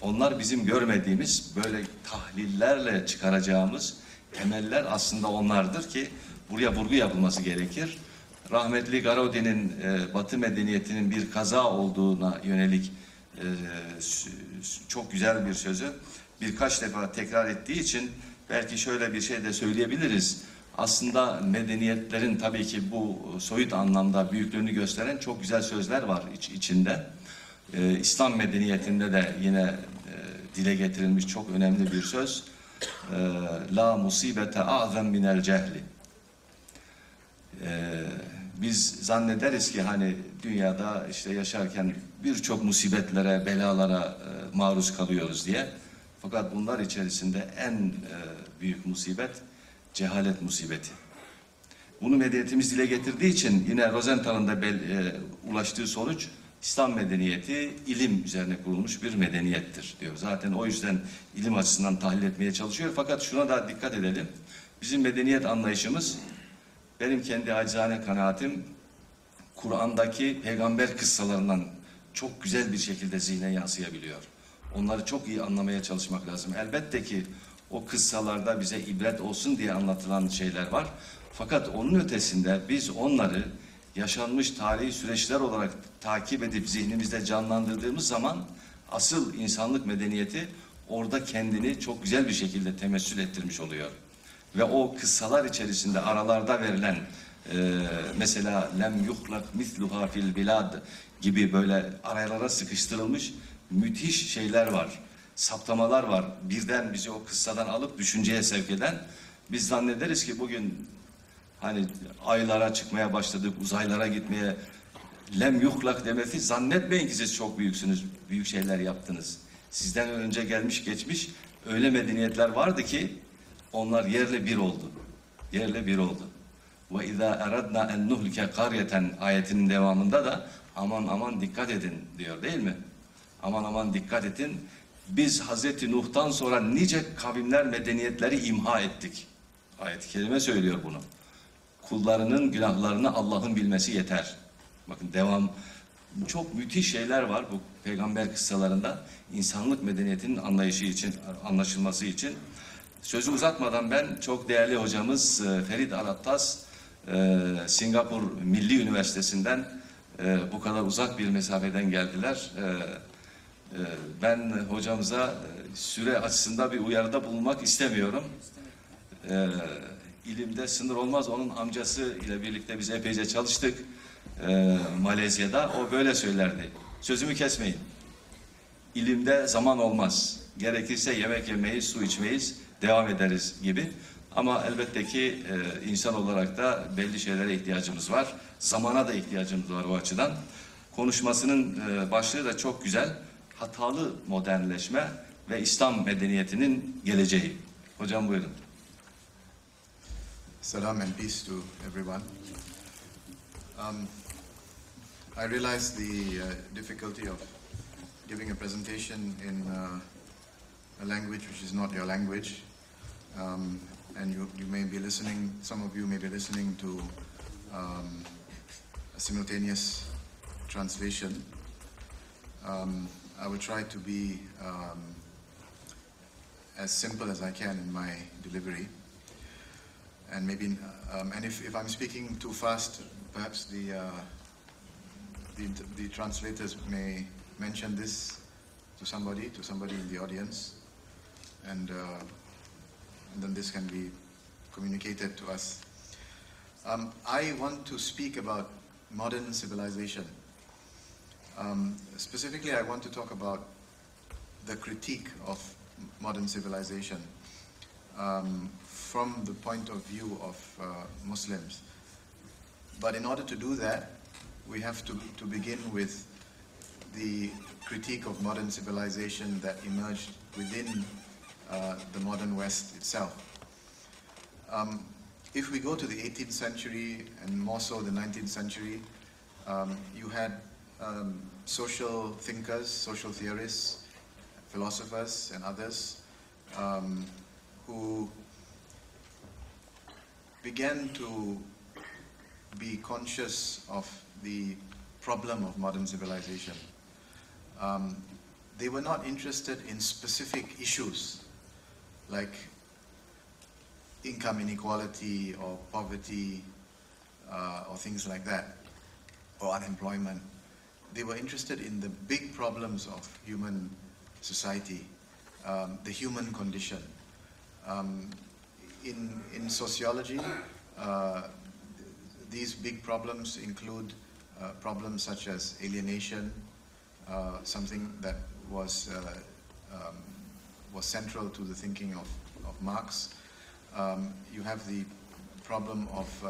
Onlar bizim görmediğimiz böyle tahlillerle çıkaracağımız temeller aslında onlardır ki buraya vurgu yapılması gerekir. Rahmetli Garaudi'nin e, Batı medeniyetinin bir kaza olduğuna yönelik e, çok güzel bir sözü. Birkaç defa tekrar ettiği için belki şöyle bir şey de söyleyebiliriz. Aslında medeniyetlerin tabii ki bu soyut anlamda büyüklüğünü gösteren çok güzel sözler var iç, içinde. Ee, İslam medeniyetinde de yine e, dile getirilmiş çok önemli bir söz. Ee, La musibete a'zem minel cehli. Ee, biz zannederiz ki hani dünyada işte yaşarken birçok musibetlere, belalara e, maruz kalıyoruz diye. Fakat bunlar içerisinde en e, büyük musibet cehalet musibeti. Bunu medeniyetimiz dile getirdiği için yine Rosenthal'ın da bel- e, ulaştığı sonuç İslam medeniyeti ilim üzerine kurulmuş bir medeniyettir diyor. Zaten o yüzden ilim açısından tahlil etmeye çalışıyor. Fakat şuna da dikkat edelim. Bizim medeniyet anlayışımız benim kendi acizane kanaatim Kur'an'daki peygamber kıssalarından çok güzel bir şekilde zihne yansıyabiliyor. Onları çok iyi anlamaya çalışmak lazım. Elbette ki o kıssalarda bize ibret olsun diye anlatılan şeyler var. Fakat onun ötesinde biz onları yaşanmış tarihi süreçler olarak takip edip zihnimizde canlandırdığımız zaman asıl insanlık medeniyeti orada kendini çok güzel bir şekilde temessül ettirmiş oluyor ve o kıssalar içerisinde aralarda verilen e, mesela lem yuhlak misluha fil bilad gibi böyle aralara sıkıştırılmış müthiş şeyler var. Saptamalar var. Birden bizi o kıssadan alıp düşünceye sevk eden. Biz zannederiz ki bugün hani aylara çıkmaya başladık, uzaylara gitmeye lem yuhlak demesi zannetmeyin ki siz çok büyüksünüz, büyük şeyler yaptınız. Sizden önce gelmiş geçmiş öyle medeniyetler vardı ki onlar yerle bir oldu. Yerle bir oldu. Ve izâ eradna en nuhlike karyeten ayetinin devamında da aman aman dikkat edin diyor değil mi? Aman aman dikkat edin. Biz Hazreti Nuh'tan sonra nice kavimler medeniyetleri imha ettik. Ayet-i kerime söylüyor bunu. Kullarının günahlarını Allah'ın bilmesi yeter. Bakın devam çok müthiş şeyler var bu peygamber kıssalarında insanlık medeniyetinin anlayışı için anlaşılması için Sözü uzatmadan ben çok değerli hocamız e, Ferit Arattas e, Singapur Milli Üniversitesi'nden e, bu kadar uzak bir mesafeden geldiler. E, e, Ben hocamıza e, süre açısında bir uyarıda bulunmak istemiyorum. E, İlimde sınır olmaz. Onun amcası ile birlikte biz epeyce çalıştık e, Malezya'da. O böyle söylerdi. Sözümü kesmeyin. İlimde zaman olmaz. Gerekirse yemek yemeyiz, su içmeyiz, devam ederiz gibi. Ama elbette ki e, insan olarak da belli şeylere ihtiyacımız var. Zamana da ihtiyacımız var o açıdan. Konuşmasının e, başlığı da çok güzel. Hatalı modernleşme ve İslam medeniyetinin geleceği. Hocam buyurun. Salam and peace to everyone. Um, I realize the uh, difficulty of giving a presentation in uh, a language which is not your language. Um, and you, you may be listening, some of you may be listening to um, a simultaneous translation. Um, I will try to be um, as simple as I can in my delivery and maybe um, and if, if I'm speaking too fast, perhaps the, uh, the the translators may mention this to somebody, to somebody in the audience, and, uh, and then this can be communicated to us. Um, I want to speak about modern civilization. Um, specifically, I want to talk about the critique of modern civilization um, from the point of view of uh, Muslims. But in order to do that, we have to, to begin with the critique of modern civilization that emerged within uh, the modern West itself. Um, if we go to the 18th century and more so the 19th century, um, you had um, social thinkers, social theorists, philosophers, and others um, who began to be conscious of the problem of modern civilization. Um, they were not interested in specific issues like income inequality or poverty uh, or things like that, or unemployment. They were interested in the big problems of human society um, the human condition. Um, in, in sociology, uh, these big problems include uh, problems such as alienation, uh, something that was, uh, um, was central to the thinking of, of Marx. Um, you have the problem of uh,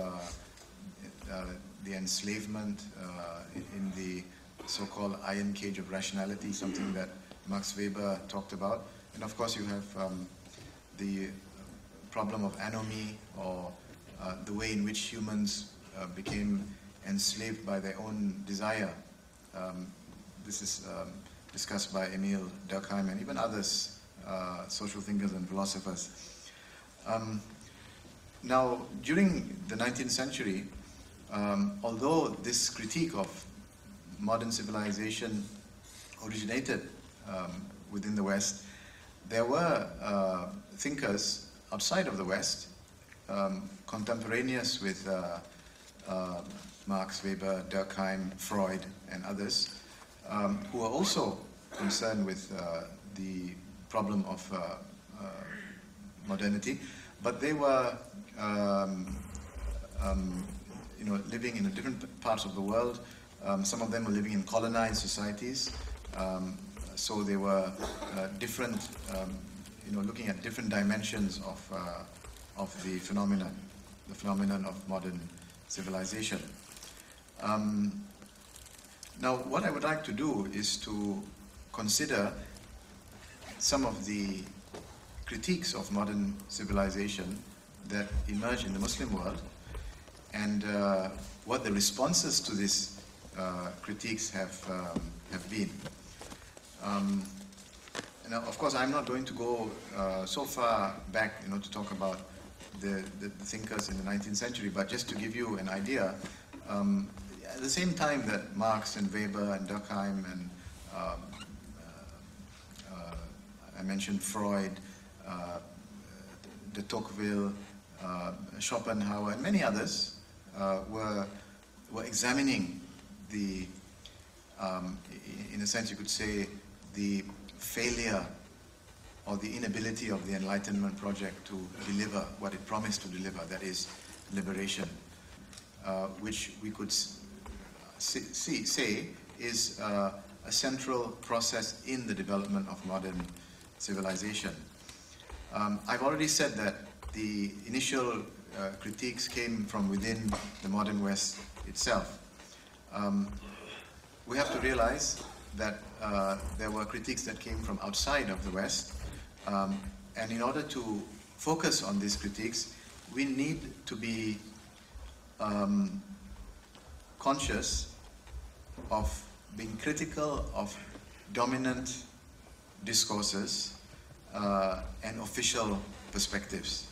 uh, the enslavement in the so-called iron cage of rationality, something that Max Weber talked about. And of course, you have um, the problem of anomy or uh, the way in which humans uh, became enslaved by their own desire. Um, this is um, discussed by Emil Durkheim and even others, uh, social thinkers and philosophers. Um, now, during the 19th century, um, although this critique of modern civilization originated um, within the West, there were uh, thinkers outside of the West, um, contemporaneous with uh, uh, Marx, Weber, Durkheim, Freud, and others, um, who were also concerned with uh, the problem of uh, uh, modernity, but they were um, um, you know, living in a different parts of the world. Um, some of them were living in colonized societies, um, so they were uh, different, um, you know, looking at different dimensions of, uh, of the phenomenon, the phenomenon of modern civilization. Um, now, what I would like to do is to consider some of the critiques of modern civilization that emerge in the Muslim world and uh, what the responses to these uh, critiques have, um, have been. Um, of course, I'm not going to go uh, so far back, you know, to talk about the, the, the thinkers in the 19th century, but just to give you an idea, um, at the same time that Marx and Weber and Durkheim and um, uh, uh, I mentioned Freud, uh, de Tocqueville, uh, Schopenhauer, and many others were, were examining the, um, in a sense you could say, the failure or the inability of the Enlightenment project to deliver what it promised to deliver, that is, liberation, uh, which we could see, say is uh, a central process in the development of modern civilization. Um, I've already said that the initial uh, critiques came from within the modern West itself. Um, we have to realize that uh, there were critiques that came from outside of the West, um, and in order to focus on these critiques, we need to be um, conscious of being critical of dominant discourses uh, and official perspectives.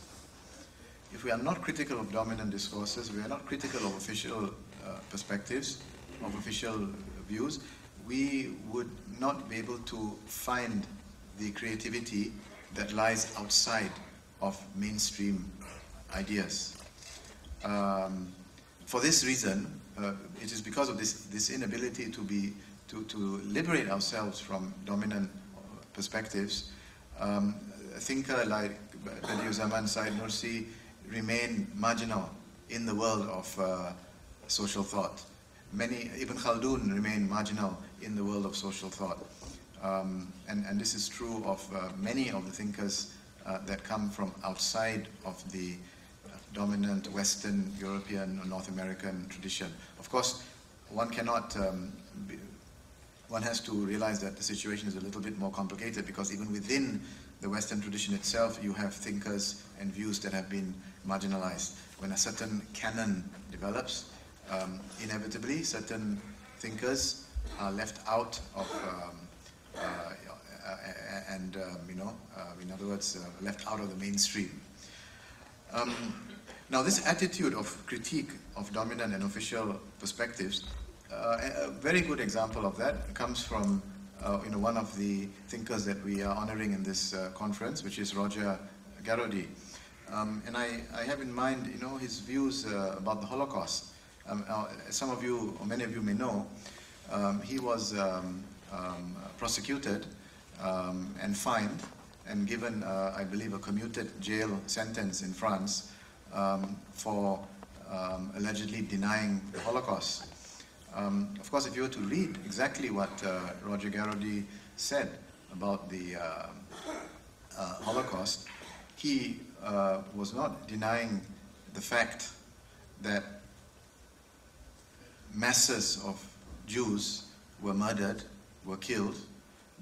If we are not critical of dominant discourses, we are not critical of official uh, perspectives, of official views, we would not be able to find the creativity that lies outside of mainstream ideas. Um, for this reason, uh, it is because of this, this inability to be to, to liberate ourselves from dominant perspectives. Um, a thinker like Bediüzzaman Said Nursi remain marginal in the world of uh, social thought. Many, Ibn Khaldun remain marginal in the world of social thought. Um, and, and this is true of uh, many of the thinkers uh, that come from outside of the uh, dominant Western European or North American tradition. Of course, one cannot, um, be, one has to realize that the situation is a little bit more complicated because even within the Western tradition itself, you have thinkers and views that have been marginalized. When a certain canon develops, um, inevitably certain thinkers are left out of um, uh, and um, you know, uh, in other words, uh, left out of the mainstream. Um, now, this attitude of critique of dominant and official perspectives, uh, a a very good example of that comes from uh, you know, one of the thinkers that we are honoring in this uh, conference, which is Roger Garrodi. Um, and I, I have in mind, you know, his views uh, about the Holocaust. Um, uh, some of you, or many of you may know, um, he was um, um, prosecuted um, and fined and given, uh, I believe, a commuted jail sentence in France um, for allegedly denying the Holocaust. Of course, if you were to read exactly what uh, Roger Garrody said about the uh, uh, Holocaust, he uh, was not denying the fact that masses of Jews were murdered, were killed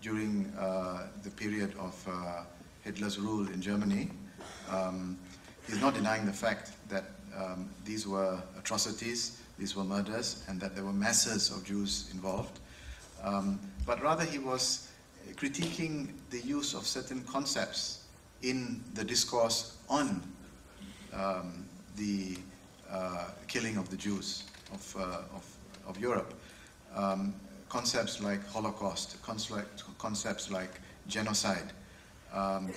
during uh, the period of uh, Hitler's rule in Germany. Um, he's not denying the fact that um, these were atrocities, these were murders, and that there were masses of Jews involved. Um, but rather, he was critiquing the use of certain concepts in the discourse on um, the uh, killing of the Jews of, uh, of, of Europe. Um, concepts like Holocaust, concept, concepts like genocide, um,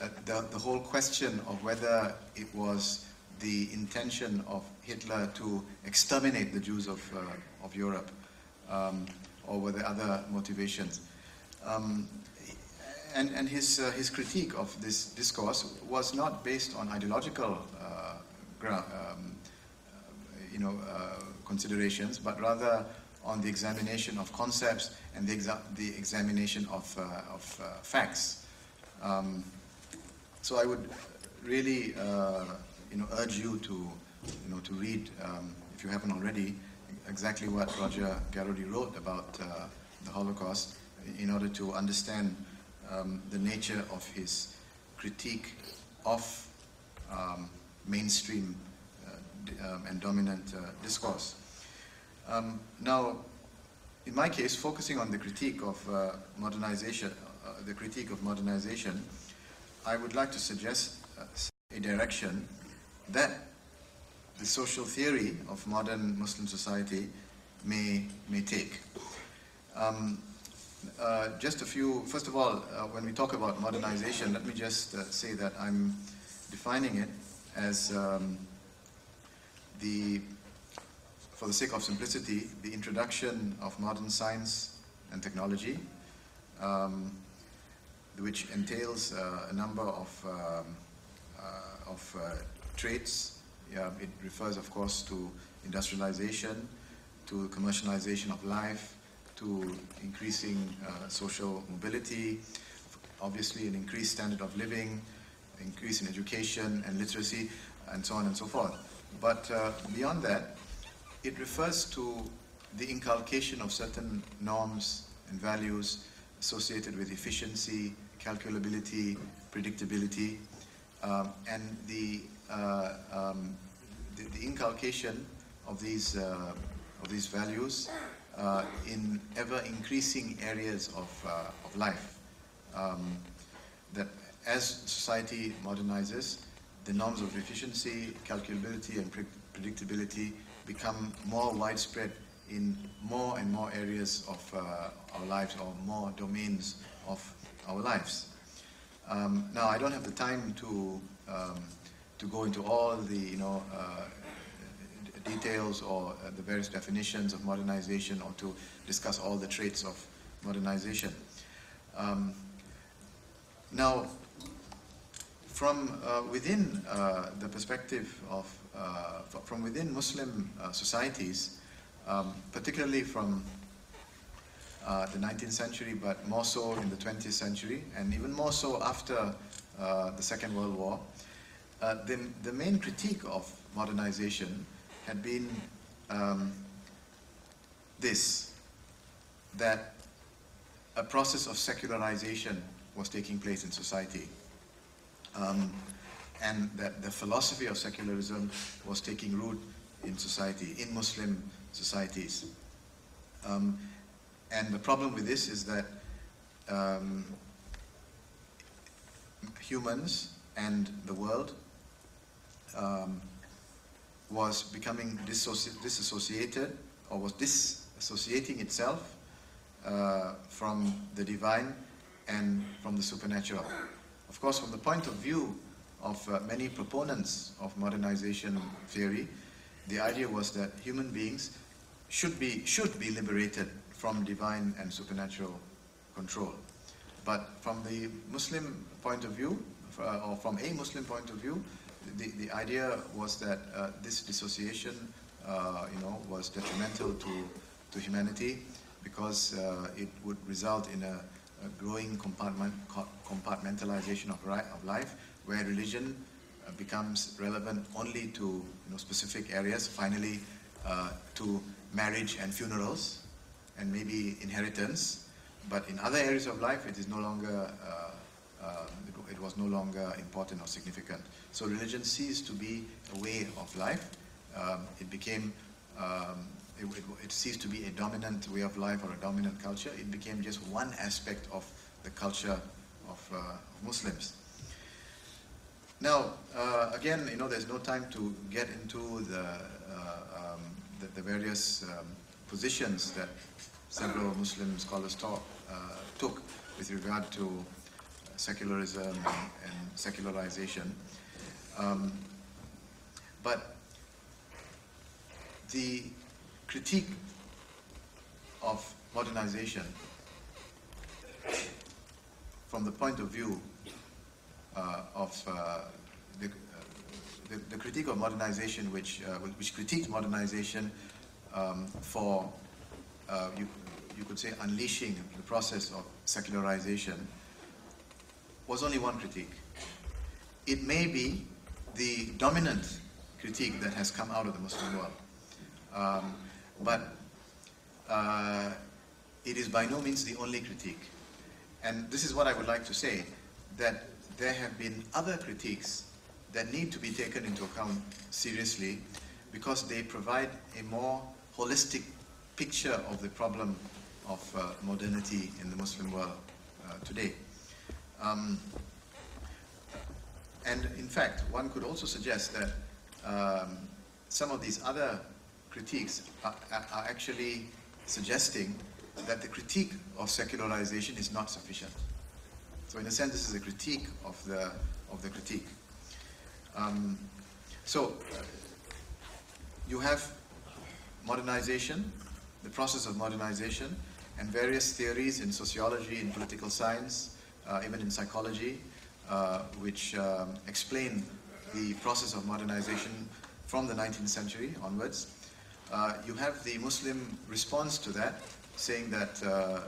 uh, the, the whole question of whether it was the intention of Hitler to exterminate the Jews of, uh, of Europe, um, or were there other motivations? Um, and and his, uh, his critique of this discourse was not based on ideological uh, um, you know, uh, considerations, but rather on the examination of concepts and the, exa- the examination of, uh, of uh, facts. Um, so I would really, uh, you know, urge you to, you know, to read, um, if you haven't already, exactly what Roger Garrody wrote about the Holocaust in order to understand um, the nature of his critique of um, mainstream um, and dominant uh, discourse. Um, now, in my case, focusing on the critique of uh, modernization, uh, the critique of modernization, I would like to suggest uh, a direction that the social theory of modern Muslim society may, may take. Um, uh, just a few, first of all, uh, when we talk about modernization, let me just uh, say that I'm defining it as um, the, for the sake of simplicity, the introduction of modern science and technology, um, which entails uh, a number of, um, uh, of uh, traits. Yeah, it refers, of course, to industrialization, to commercialization of life, to increasing uh, social mobility, obviously an increased standard of living, increase in education and literacy, and so on and so forth. But uh, beyond that, it refers to the inculcation of certain norms and values associated with efficiency, calculability, predictability, um, and the, uh, um, the, the inculcation of these, uh, of these values uh, in ever increasing areas of, uh, of life. Um, that as society modernizes, the norms of efficiency, calculability, and pre- predictability become more widespread in more and more areas of uh, our lives or more domains of our lives. Um, now, I don't have the time to um, to go into all the you know uh, details or uh, the various definitions of modernization or to discuss all the traits of modernization. Um, now, from uh, within uh, the perspective of, uh, from within Muslim uh, societies, um, particularly from uh, the 19th century, but more so in the 20th century, and even more so after the Second World War, the, the main critique of modernization had been um, this that a process of secularization was taking place in society. Um, and that the philosophy of secularism was taking root in society, in Muslim societies. Um, and the problem with this is that um, humans and the world um, was becoming disassociated or was disassociating itself uh, from the divine and from the supernatural. Of course, from the point of view of uh, many proponents of modernization theory, the idea was that human beings should be, should be liberated from divine and supernatural control. but from the Muslim point of view, uh, or from a Muslim point of view, the, the idea was that uh, this dissociation, uh, you know, was detrimental to, to humanity because uh, it would result in a, a growing compartment, compartmentalization of, ri- of life, where religion uh, becomes relevant only to you know, specific areas, finally uh, to marriage and funerals, and maybe inheritance. But in other areas of life, it is no longer, uh, uh, it, it was no longer important or significant. So religion ceased to be a way of life. Um, it became, um, it, it, it ceased to be a dominant way of life or a dominant culture. It became just one aspect of the culture of, uh, Muslims. Now, uh, again, you know, there's no time to get into the, uh, um, the, the various um, positions that several Muslim scholars talk, uh, took with regard to secularism and, and secularization. Um, but the critique of modernization from the point of view uh, of uh, the, uh, the, the critique of modernization, which, uh, which critiqued modernization um, for, uh, you, you could say, unleashing the process of secularization, was only one critique. It may be the dominant critique that has come out of the Muslim world, um, but uh, it is by no means the only critique. And this is what I would like to say that there have been other critiques that need to be taken into account seriously because they provide a more holistic picture of the problem of uh, modernity in the Muslim world uh, today. Um, and in fact, one could also suggest that um, some of these other critiques are, are actually suggesting that the critique of secularization is not sufficient. So in a sense, this is a critique of the, of the critique. Um, so uh, you have modernization, the process of modernization, and various theories in sociology, in political science, uh, even in psychology, uh, which um, explain the process of modernization from the 19th century onwards. Uh, you have the Muslim response to that, saying that uh, uh,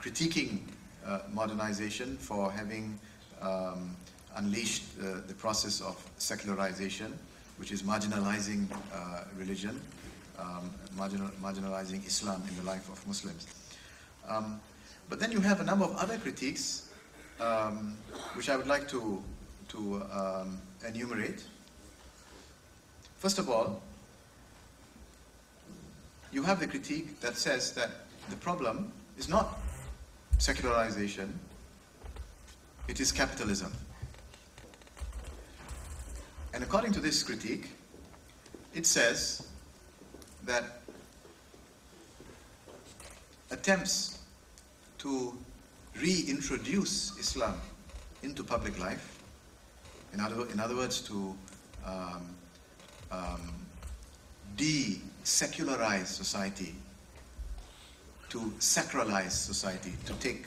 critiquing uh, modernization for having um, unleashed the process of secularization, which is marginalizing religion, um, marginal, marginalizing Islam in the life of Muslims. Um, but then you have a number of other critiques, um, which I would like to, to um, enumerate. First of all, you have the critique that says that the problem is not secularization, it is capitalism. And according to this critique, it says that attempts to reintroduce Islam into public life, in other, in other words, to um, um, de secularize society, to sacralize society, to take,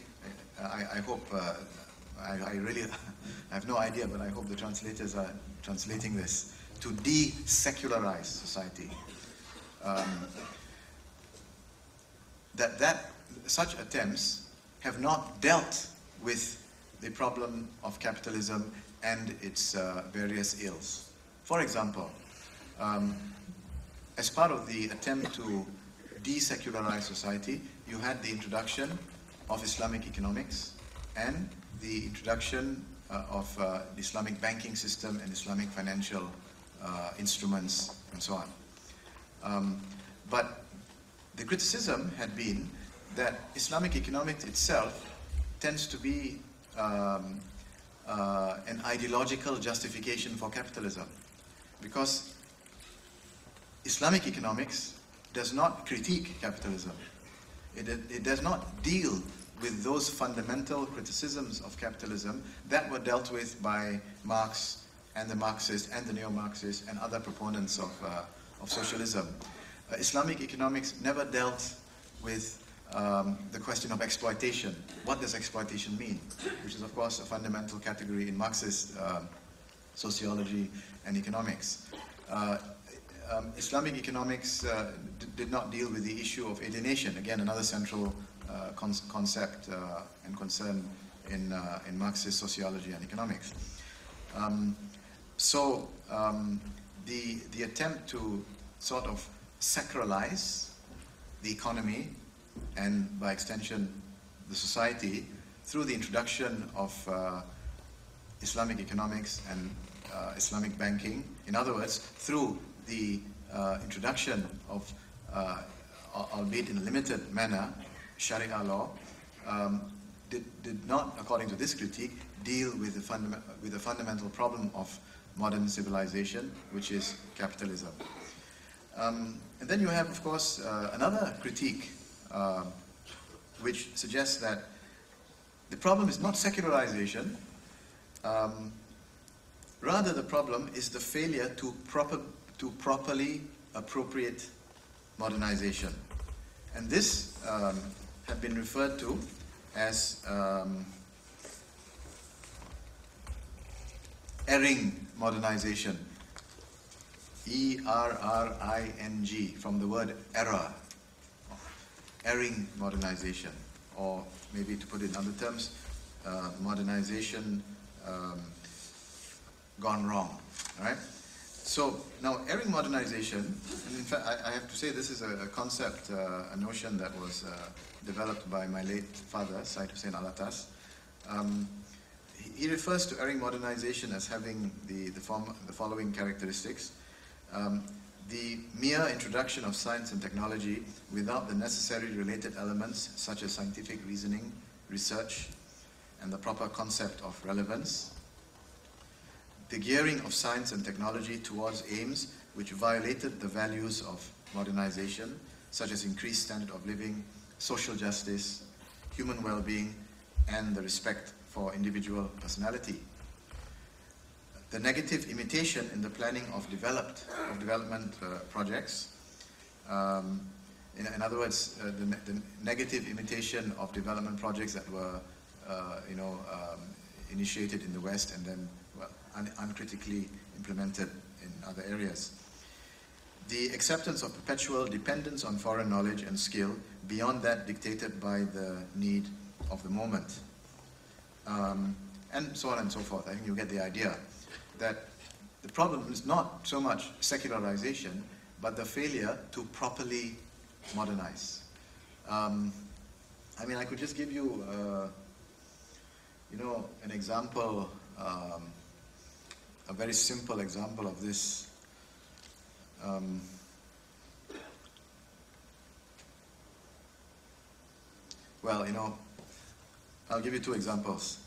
uh, I, I hope, uh, I, I really I have no idea, but I hope the translators are translating this, to de secularize society. Um, that, that such attempts have not dealt with the problem of capitalism and its uh, various ills. For example, um, as part of the attempt to desecularize society, you had the introduction of Islamic economics and the introduction uh, of uh, the Islamic banking system and Islamic financial uh, instruments and so on. Um, but the criticism had been that Islamic economics itself tends to be um, uh, an ideological justification for capitalism because Islamic economics does not critique capitalism. It, it does not deal with those fundamental criticisms of capitalism that were dealt with by Marx and the Marxists and the neo-Marxists and other proponents of, uh, of socialism. Uh, Islamic economics never dealt with um, the question of exploitation. What does exploitation mean? Which is, of course, a fundamental category in Marxist um, sociology and economics. Um, Islamic economics uh, did not deal with the issue of alienation. Again, another central uh, con- concept uh, and concern in, uh, in Marxist sociology and economics. Um, so um, the, the attempt to sort of sacralize the economy and by extension the society through the introduction of uh, Islamic economics and uh, Islamic banking. In other words, through the uh, introduction of, uh, albeit in a limited manner, Sharia law, um, did, did not, according to this critique, deal with the, fundam- with the fundamental problem of modern civilization, which is capitalism. Um, and then you have, of course, uh, another critique, uh, which suggests that the problem is not secularization, um, rather the problem is the failure to, proper, to properly appropriate modernization. And this um, been referred to as um, erring modernization. E R R I N G, from the word error, erring modernization, or maybe to put it in other terms, uh, modernization um, gone wrong. Right. So now, erring modernization, and in fact, I, I have to say this is a, a concept, uh, a notion that was uh, developed by my late father, Said Hussein Alatas. Um, he- he refers to erring modernization as having the, the, form, the following characteristics. Um, the mere introduction of science and technology without the necessary related elements such as scientific reasoning, research, and the proper concept of relevance. The gearing of science and technology towards aims which violated the values of modernization, such as increased standard of living, social justice, human well-being, and the respect for individual personality the negative imitation in the planning of developed of development uh, projects. Um, in, in other words, uh, the, ne- the negative imitation of development projects that were, uh, you know, um, initiated in the West and then un- uncritically implemented in other areas. The acceptance of perpetual dependence on foreign knowledge and skill beyond that dictated by the need of the moment um, and so on and so forth. I think you get the idea that the problem is not so much secularization, but the failure to properly modernize. Um, I mean, I could just give you, uh, you know, an example, um, a very simple example of this. Um, well, you know, I'll give you two examples.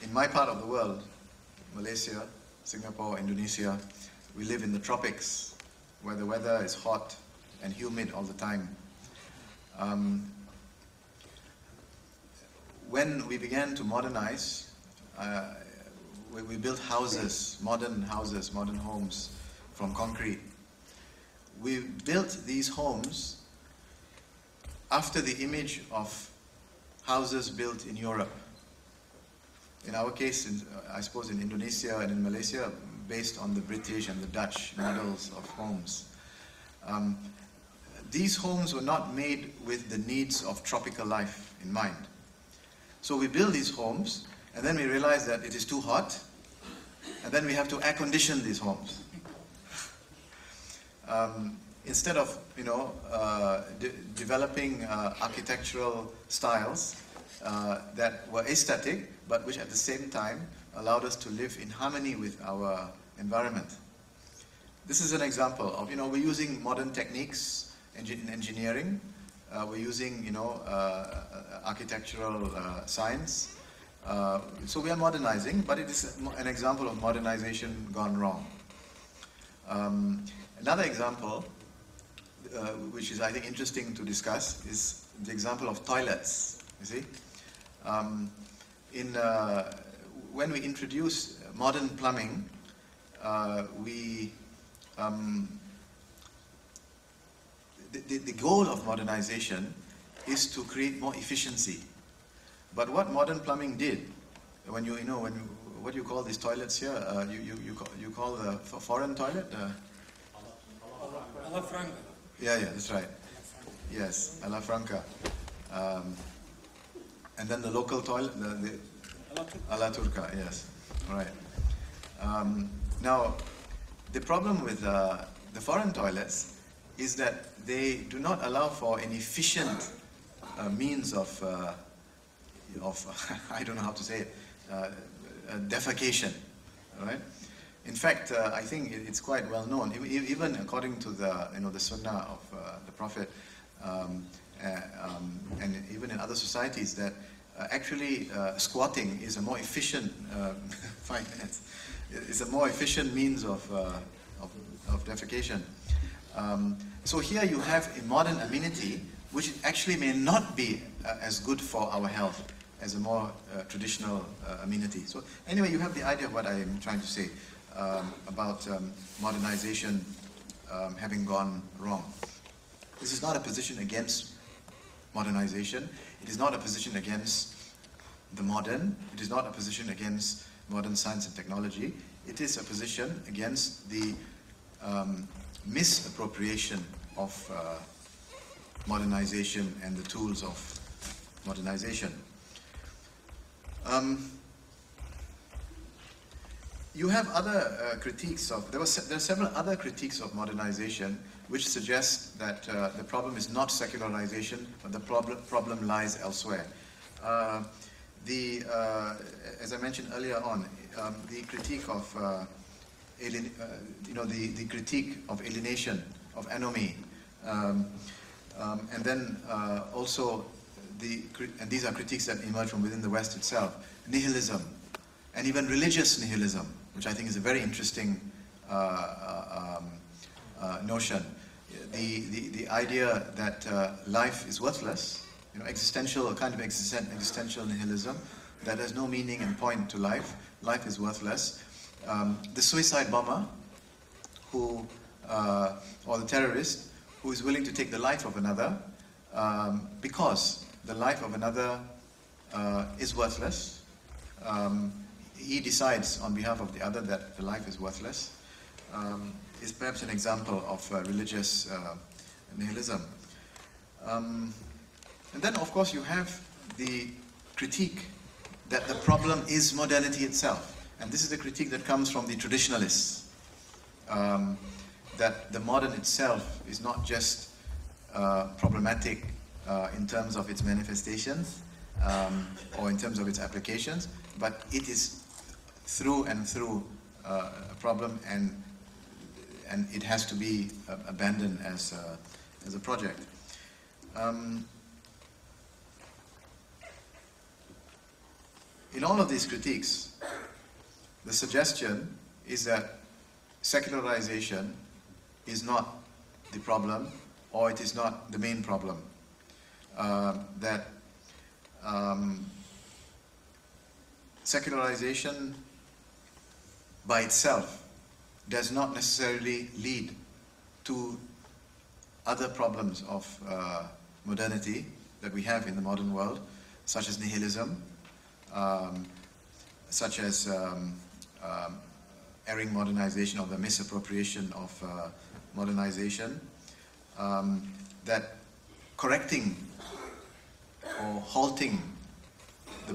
In my part of the world, Malaysia, Singapore, Indonesia, we live in the tropics where the weather is hot and humid all the time. Um, when we began to modernize, uh, we, we built houses, modern houses, modern homes from concrete. We built these homes after the image of houses built in Europe. In our case, in, uh, I suppose in Indonesia and in Malaysia, based on the British and the Dutch models of homes. Um, these homes were not made with the needs of tropical life in mind. So we build these homes, and then we realize that it is too hot, and then we have to air condition these homes. Um, instead of you know uh, de- developing uh, architectural styles uh, that were aesthetic, but which at the same time allowed us to live in harmony with our environment. This is an example of you know we're using modern techniques in engineering. Uh, we're using you know uh, uh, architectural science. Uh, so we are modernizing, but it is an example of modernization gone wrong. Um, another example, uh, which is I think interesting to discuss, is the example of toilets. You see, um, in uh, when we introduce modern plumbing, uh, we um, the, the, the goal of modernization is to create more efficiency. But what modern plumbing did, when you, you know, when you, what do you call these toilets here? Uh, you, you, you, call, you call the foreign toilet? Uh, yeah, yeah, that's right. Yes, a la franca. Um, and then the local toilet, the, the turca, yes, right. Um, now, the problem with uh, the foreign toilets is that they do not allow for an efficient uh, means of, uh, of I don't know how to say it, uh, uh, defecation, right? In fact, uh, I think it's quite well known, even according to the, you know, the sunnah of uh, the Prophet, um, uh, um, and even in other societies, that uh, actually squatting is a more efficient uh, finance, is a more efficient means of, of, of defecation. Um, so here you have a modern amenity which actually may not be uh, as good for our health as a more uh, traditional uh, amenity. So anyway, you have the idea of what I am trying to say um, about um, modernization um, having gone wrong. This is not a position against modernization. It is not a position against the modern. It is not a position against modern science and technology. It is a position against the um, misappropriation of uh, modernization and the tools of modernization. Um, you have other uh, critiques of there, was, there are several other critiques of modernization which suggest that uh, the problem is not secularization but the problem, problem lies elsewhere. Uh, the, uh, as I mentioned earlier on, um, the critique of, uh, alien, uh, you know, the, the critique of alienation, of anomie, um, um, and then also the, and these are critiques that emerge from within the West itself, nihilism, and even religious nihilism, which I think is a very interesting uh, uh, um, uh, notion. The, the, the idea that uh, life is worthless, you know, existential, a kind of existen- existential nihilism that has no meaning and point to life. Life is worthless. Um, the suicide bomber, who, uh, or the terrorist, who is willing to take the life of another um, because the life of another uh, is worthless. Um, he decides on behalf of the other that the life is worthless. Um, is perhaps an example of uh, religious uh, nihilism. Um, and then, of course, you have the critique that the problem is modernity itself. And this is the critique that comes from the traditionalists. Um, that the modern itself is not just uh, problematic uh, in terms of its manifestations um, or in terms of its applications, but it is through and through uh, a problem and, and it has to be uh, abandoned as a, as a project. Um, in all of these critiques, the suggestion is that secularization is not the problem or it is not the main problem. Uh, that um, secularization by itself does not necessarily lead to other problems of uh, modernity that we have in the modern world, such as nihilism, um, such as um, um, erring modernization or the misappropriation of uh, modernization, um, that correcting or halting the,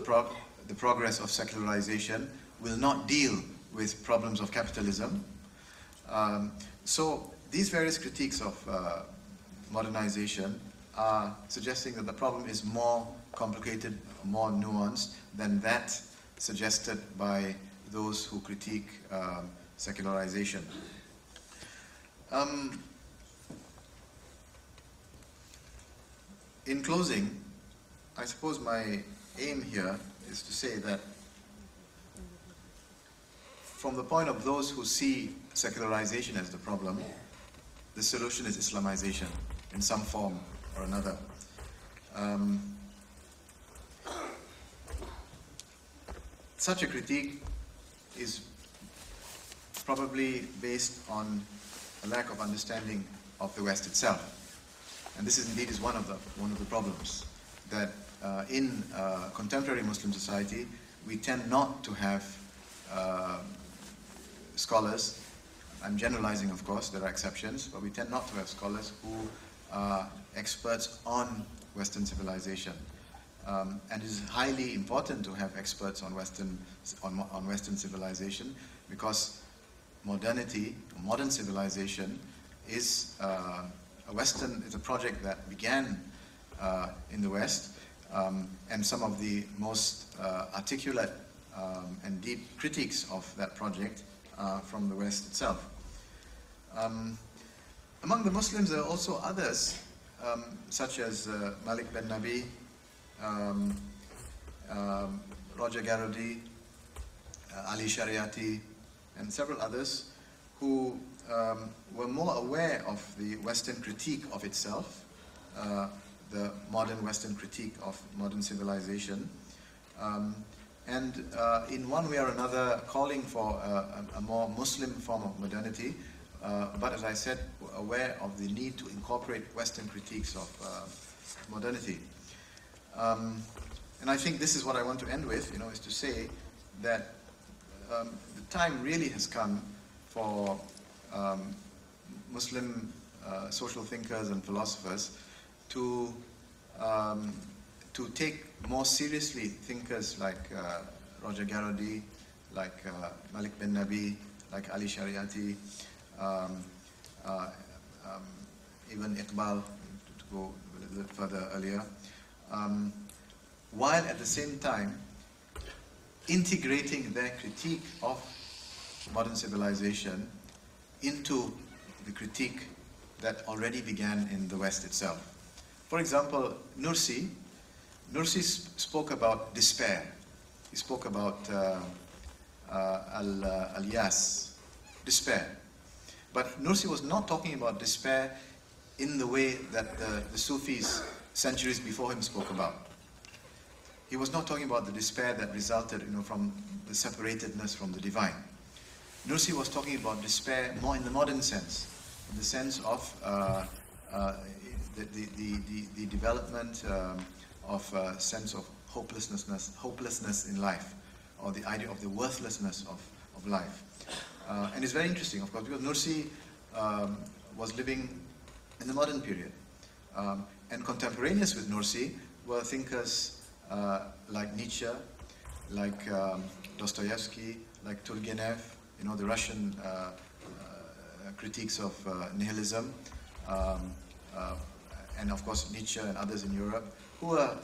the progress of secularization will not deal with problems of capitalism. Um, so these various critiques of uh, modernization are suggesting that the problem is more complicated, more nuanced than that suggested by those who critique um, secularization. Um, in closing, I suppose my aim here is to say that from the point of those who see secularization as the problem, the solution is Islamization in some form or another. Um, such a critique is probably based on a lack of understanding of the West itself. And this is indeed is one of the one of the problems that uh, in uh, contemporary Muslim society we tend not to have uh, scholars. I'm generalizing, of course, there are exceptions, but we tend not to have scholars who are experts on Western civilization. Um, and it is highly important to have experts on Western, on, on Western civilization because modernity, modern civilization, is uh, Western, is a project that began uh, in the West, um, and some of the most uh, articulate um, and deep critiques of that project are from the West itself. Um, among the Muslims, there are also others, um, such as uh, Malik ben Nabi, um, um, Roger Garrody, uh, Ali Shariati, and several others who um, were more aware of the Western critique of itself, uh, the modern Western critique of modern civilization, um, and uh, in one way or another calling for a, a, more Muslim form of modernity, uh, but as I said, aware of the need to incorporate Western critiques of uh, modernity. Um, and I think this is what I want to end with, you know, is to say that um, the time really has come for um, Muslim uh, social thinkers and philosophers to um, to take more seriously thinkers like uh, Roger Garrody, like uh, Malik bin Nabi, like Ali Shariati, um, uh, um, even Iqbal, to go a little bit further earlier, um, while at the same time integrating their critique of modern civilization into the critique that already began in the West itself. For example, Nursi, Nursi sp- spoke about despair. He spoke about uh, uh, al, uh, despair. But Nursi was not talking about despair in the way that the, the Sufis centuries before him spoke about. He was not talking about the despair that resulted you know, from the separatedness from the divine. Nursi was talking about despair more in the modern sense, in the sense of uh, uh, the, the, the, the, development um, of a sense of hopelessness, hopelessness in life, or the idea of the worthlessness of, of life. Uh, and it's very interesting, of course, because Nursi um, was living in the modern period. Um, and contemporaneous with Nursi were thinkers uh, like Nietzsche, like um, Dostoevsky, like Turgenev, you know, the Russian uh, uh, critiques of uh, nihilism, um, and of course Nietzsche and others in Europe, who are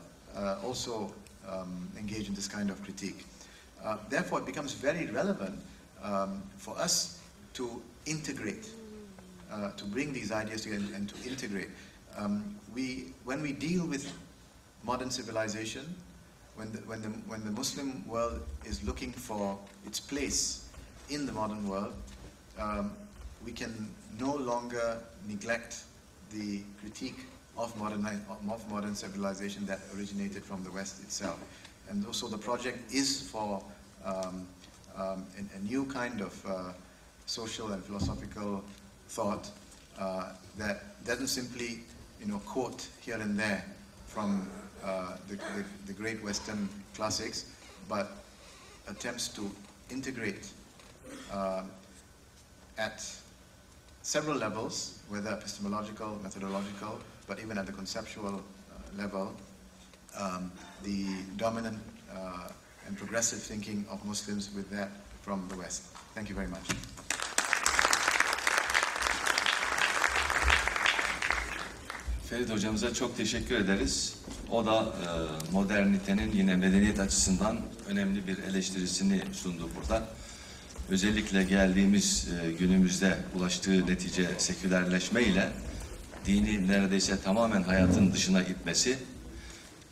also um, engaged in this kind of critique. Therefore, it becomes very relevant um, for us to integrate, to bring these ideas together and to integrate. Um, we, when we deal with modern civilization, when the, when, the, when the Muslim world is looking for its place in the modern world, um, we can no longer neglect the critique of modern, of modern civilization that originated from the West itself. And also the project is for um, um, a, new kind of uh, social and philosophical thought uh, that doesn't simply, you know, quote here and there from uh, the, the, the great Western classics, but attempts to integrate uh, at several levels, whether epistemological, methodological, but even at the conceptual uh, level, um, the dominant uh, and progressive thinking of Muslims with that from the West. Thank you very much. Ferit hocamıza çok teşekkür ederiz. O da e, modernitenin yine medeniyet açısından önemli bir eleştirisini sundu burada. Özellikle geldiğimiz e, günümüzde ulaştığı netice sekülerleşme ile dini neredeyse tamamen hayatın dışına itmesi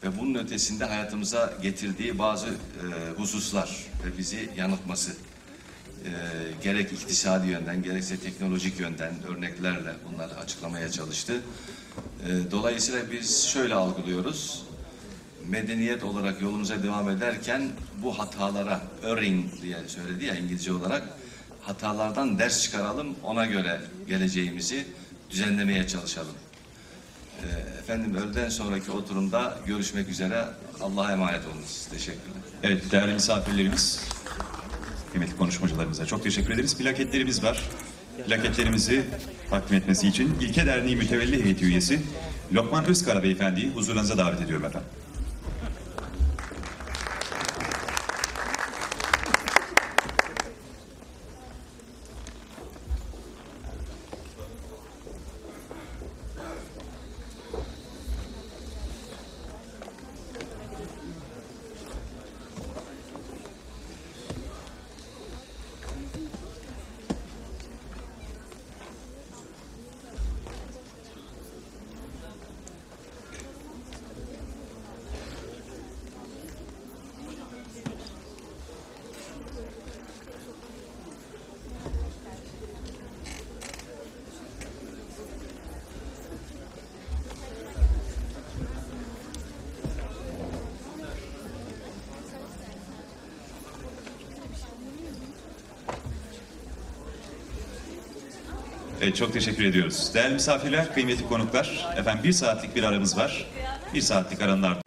ve bunun ötesinde hayatımıza getirdiği bazı e, hususlar ve bizi yanıltması. E, gerek iktisadi yönden gerekse teknolojik yönden örneklerle bunları açıklamaya çalıştı. Dolayısıyla biz şöyle algılıyoruz. Medeniyet olarak yolumuza devam ederken bu hatalara erring diye söyledi ya İngilizce olarak hatalardan ders çıkaralım ona göre geleceğimizi düzenlemeye çalışalım. Ee, Efendim öğleden sonraki oturumda görüşmek üzere. Allah'a emanet olunuz. Teşekkürler. Evet değerli misafirlerimiz, kıymetli konuşmacılarımıza çok teşekkür ederiz. Plaketlerimiz var. Plaketlerimizi takdim etmesi için İlke Derneği Mütevelli Heyeti Üyesi Lokman Özkara Beyefendi'yi huzurlarınıza davet ediyorum efendim. Çok teşekkür ediyoruz. Değerli misafirler, kıymetli konuklar, efendim bir saatlik bir aramız var. Bir saatlik aranın.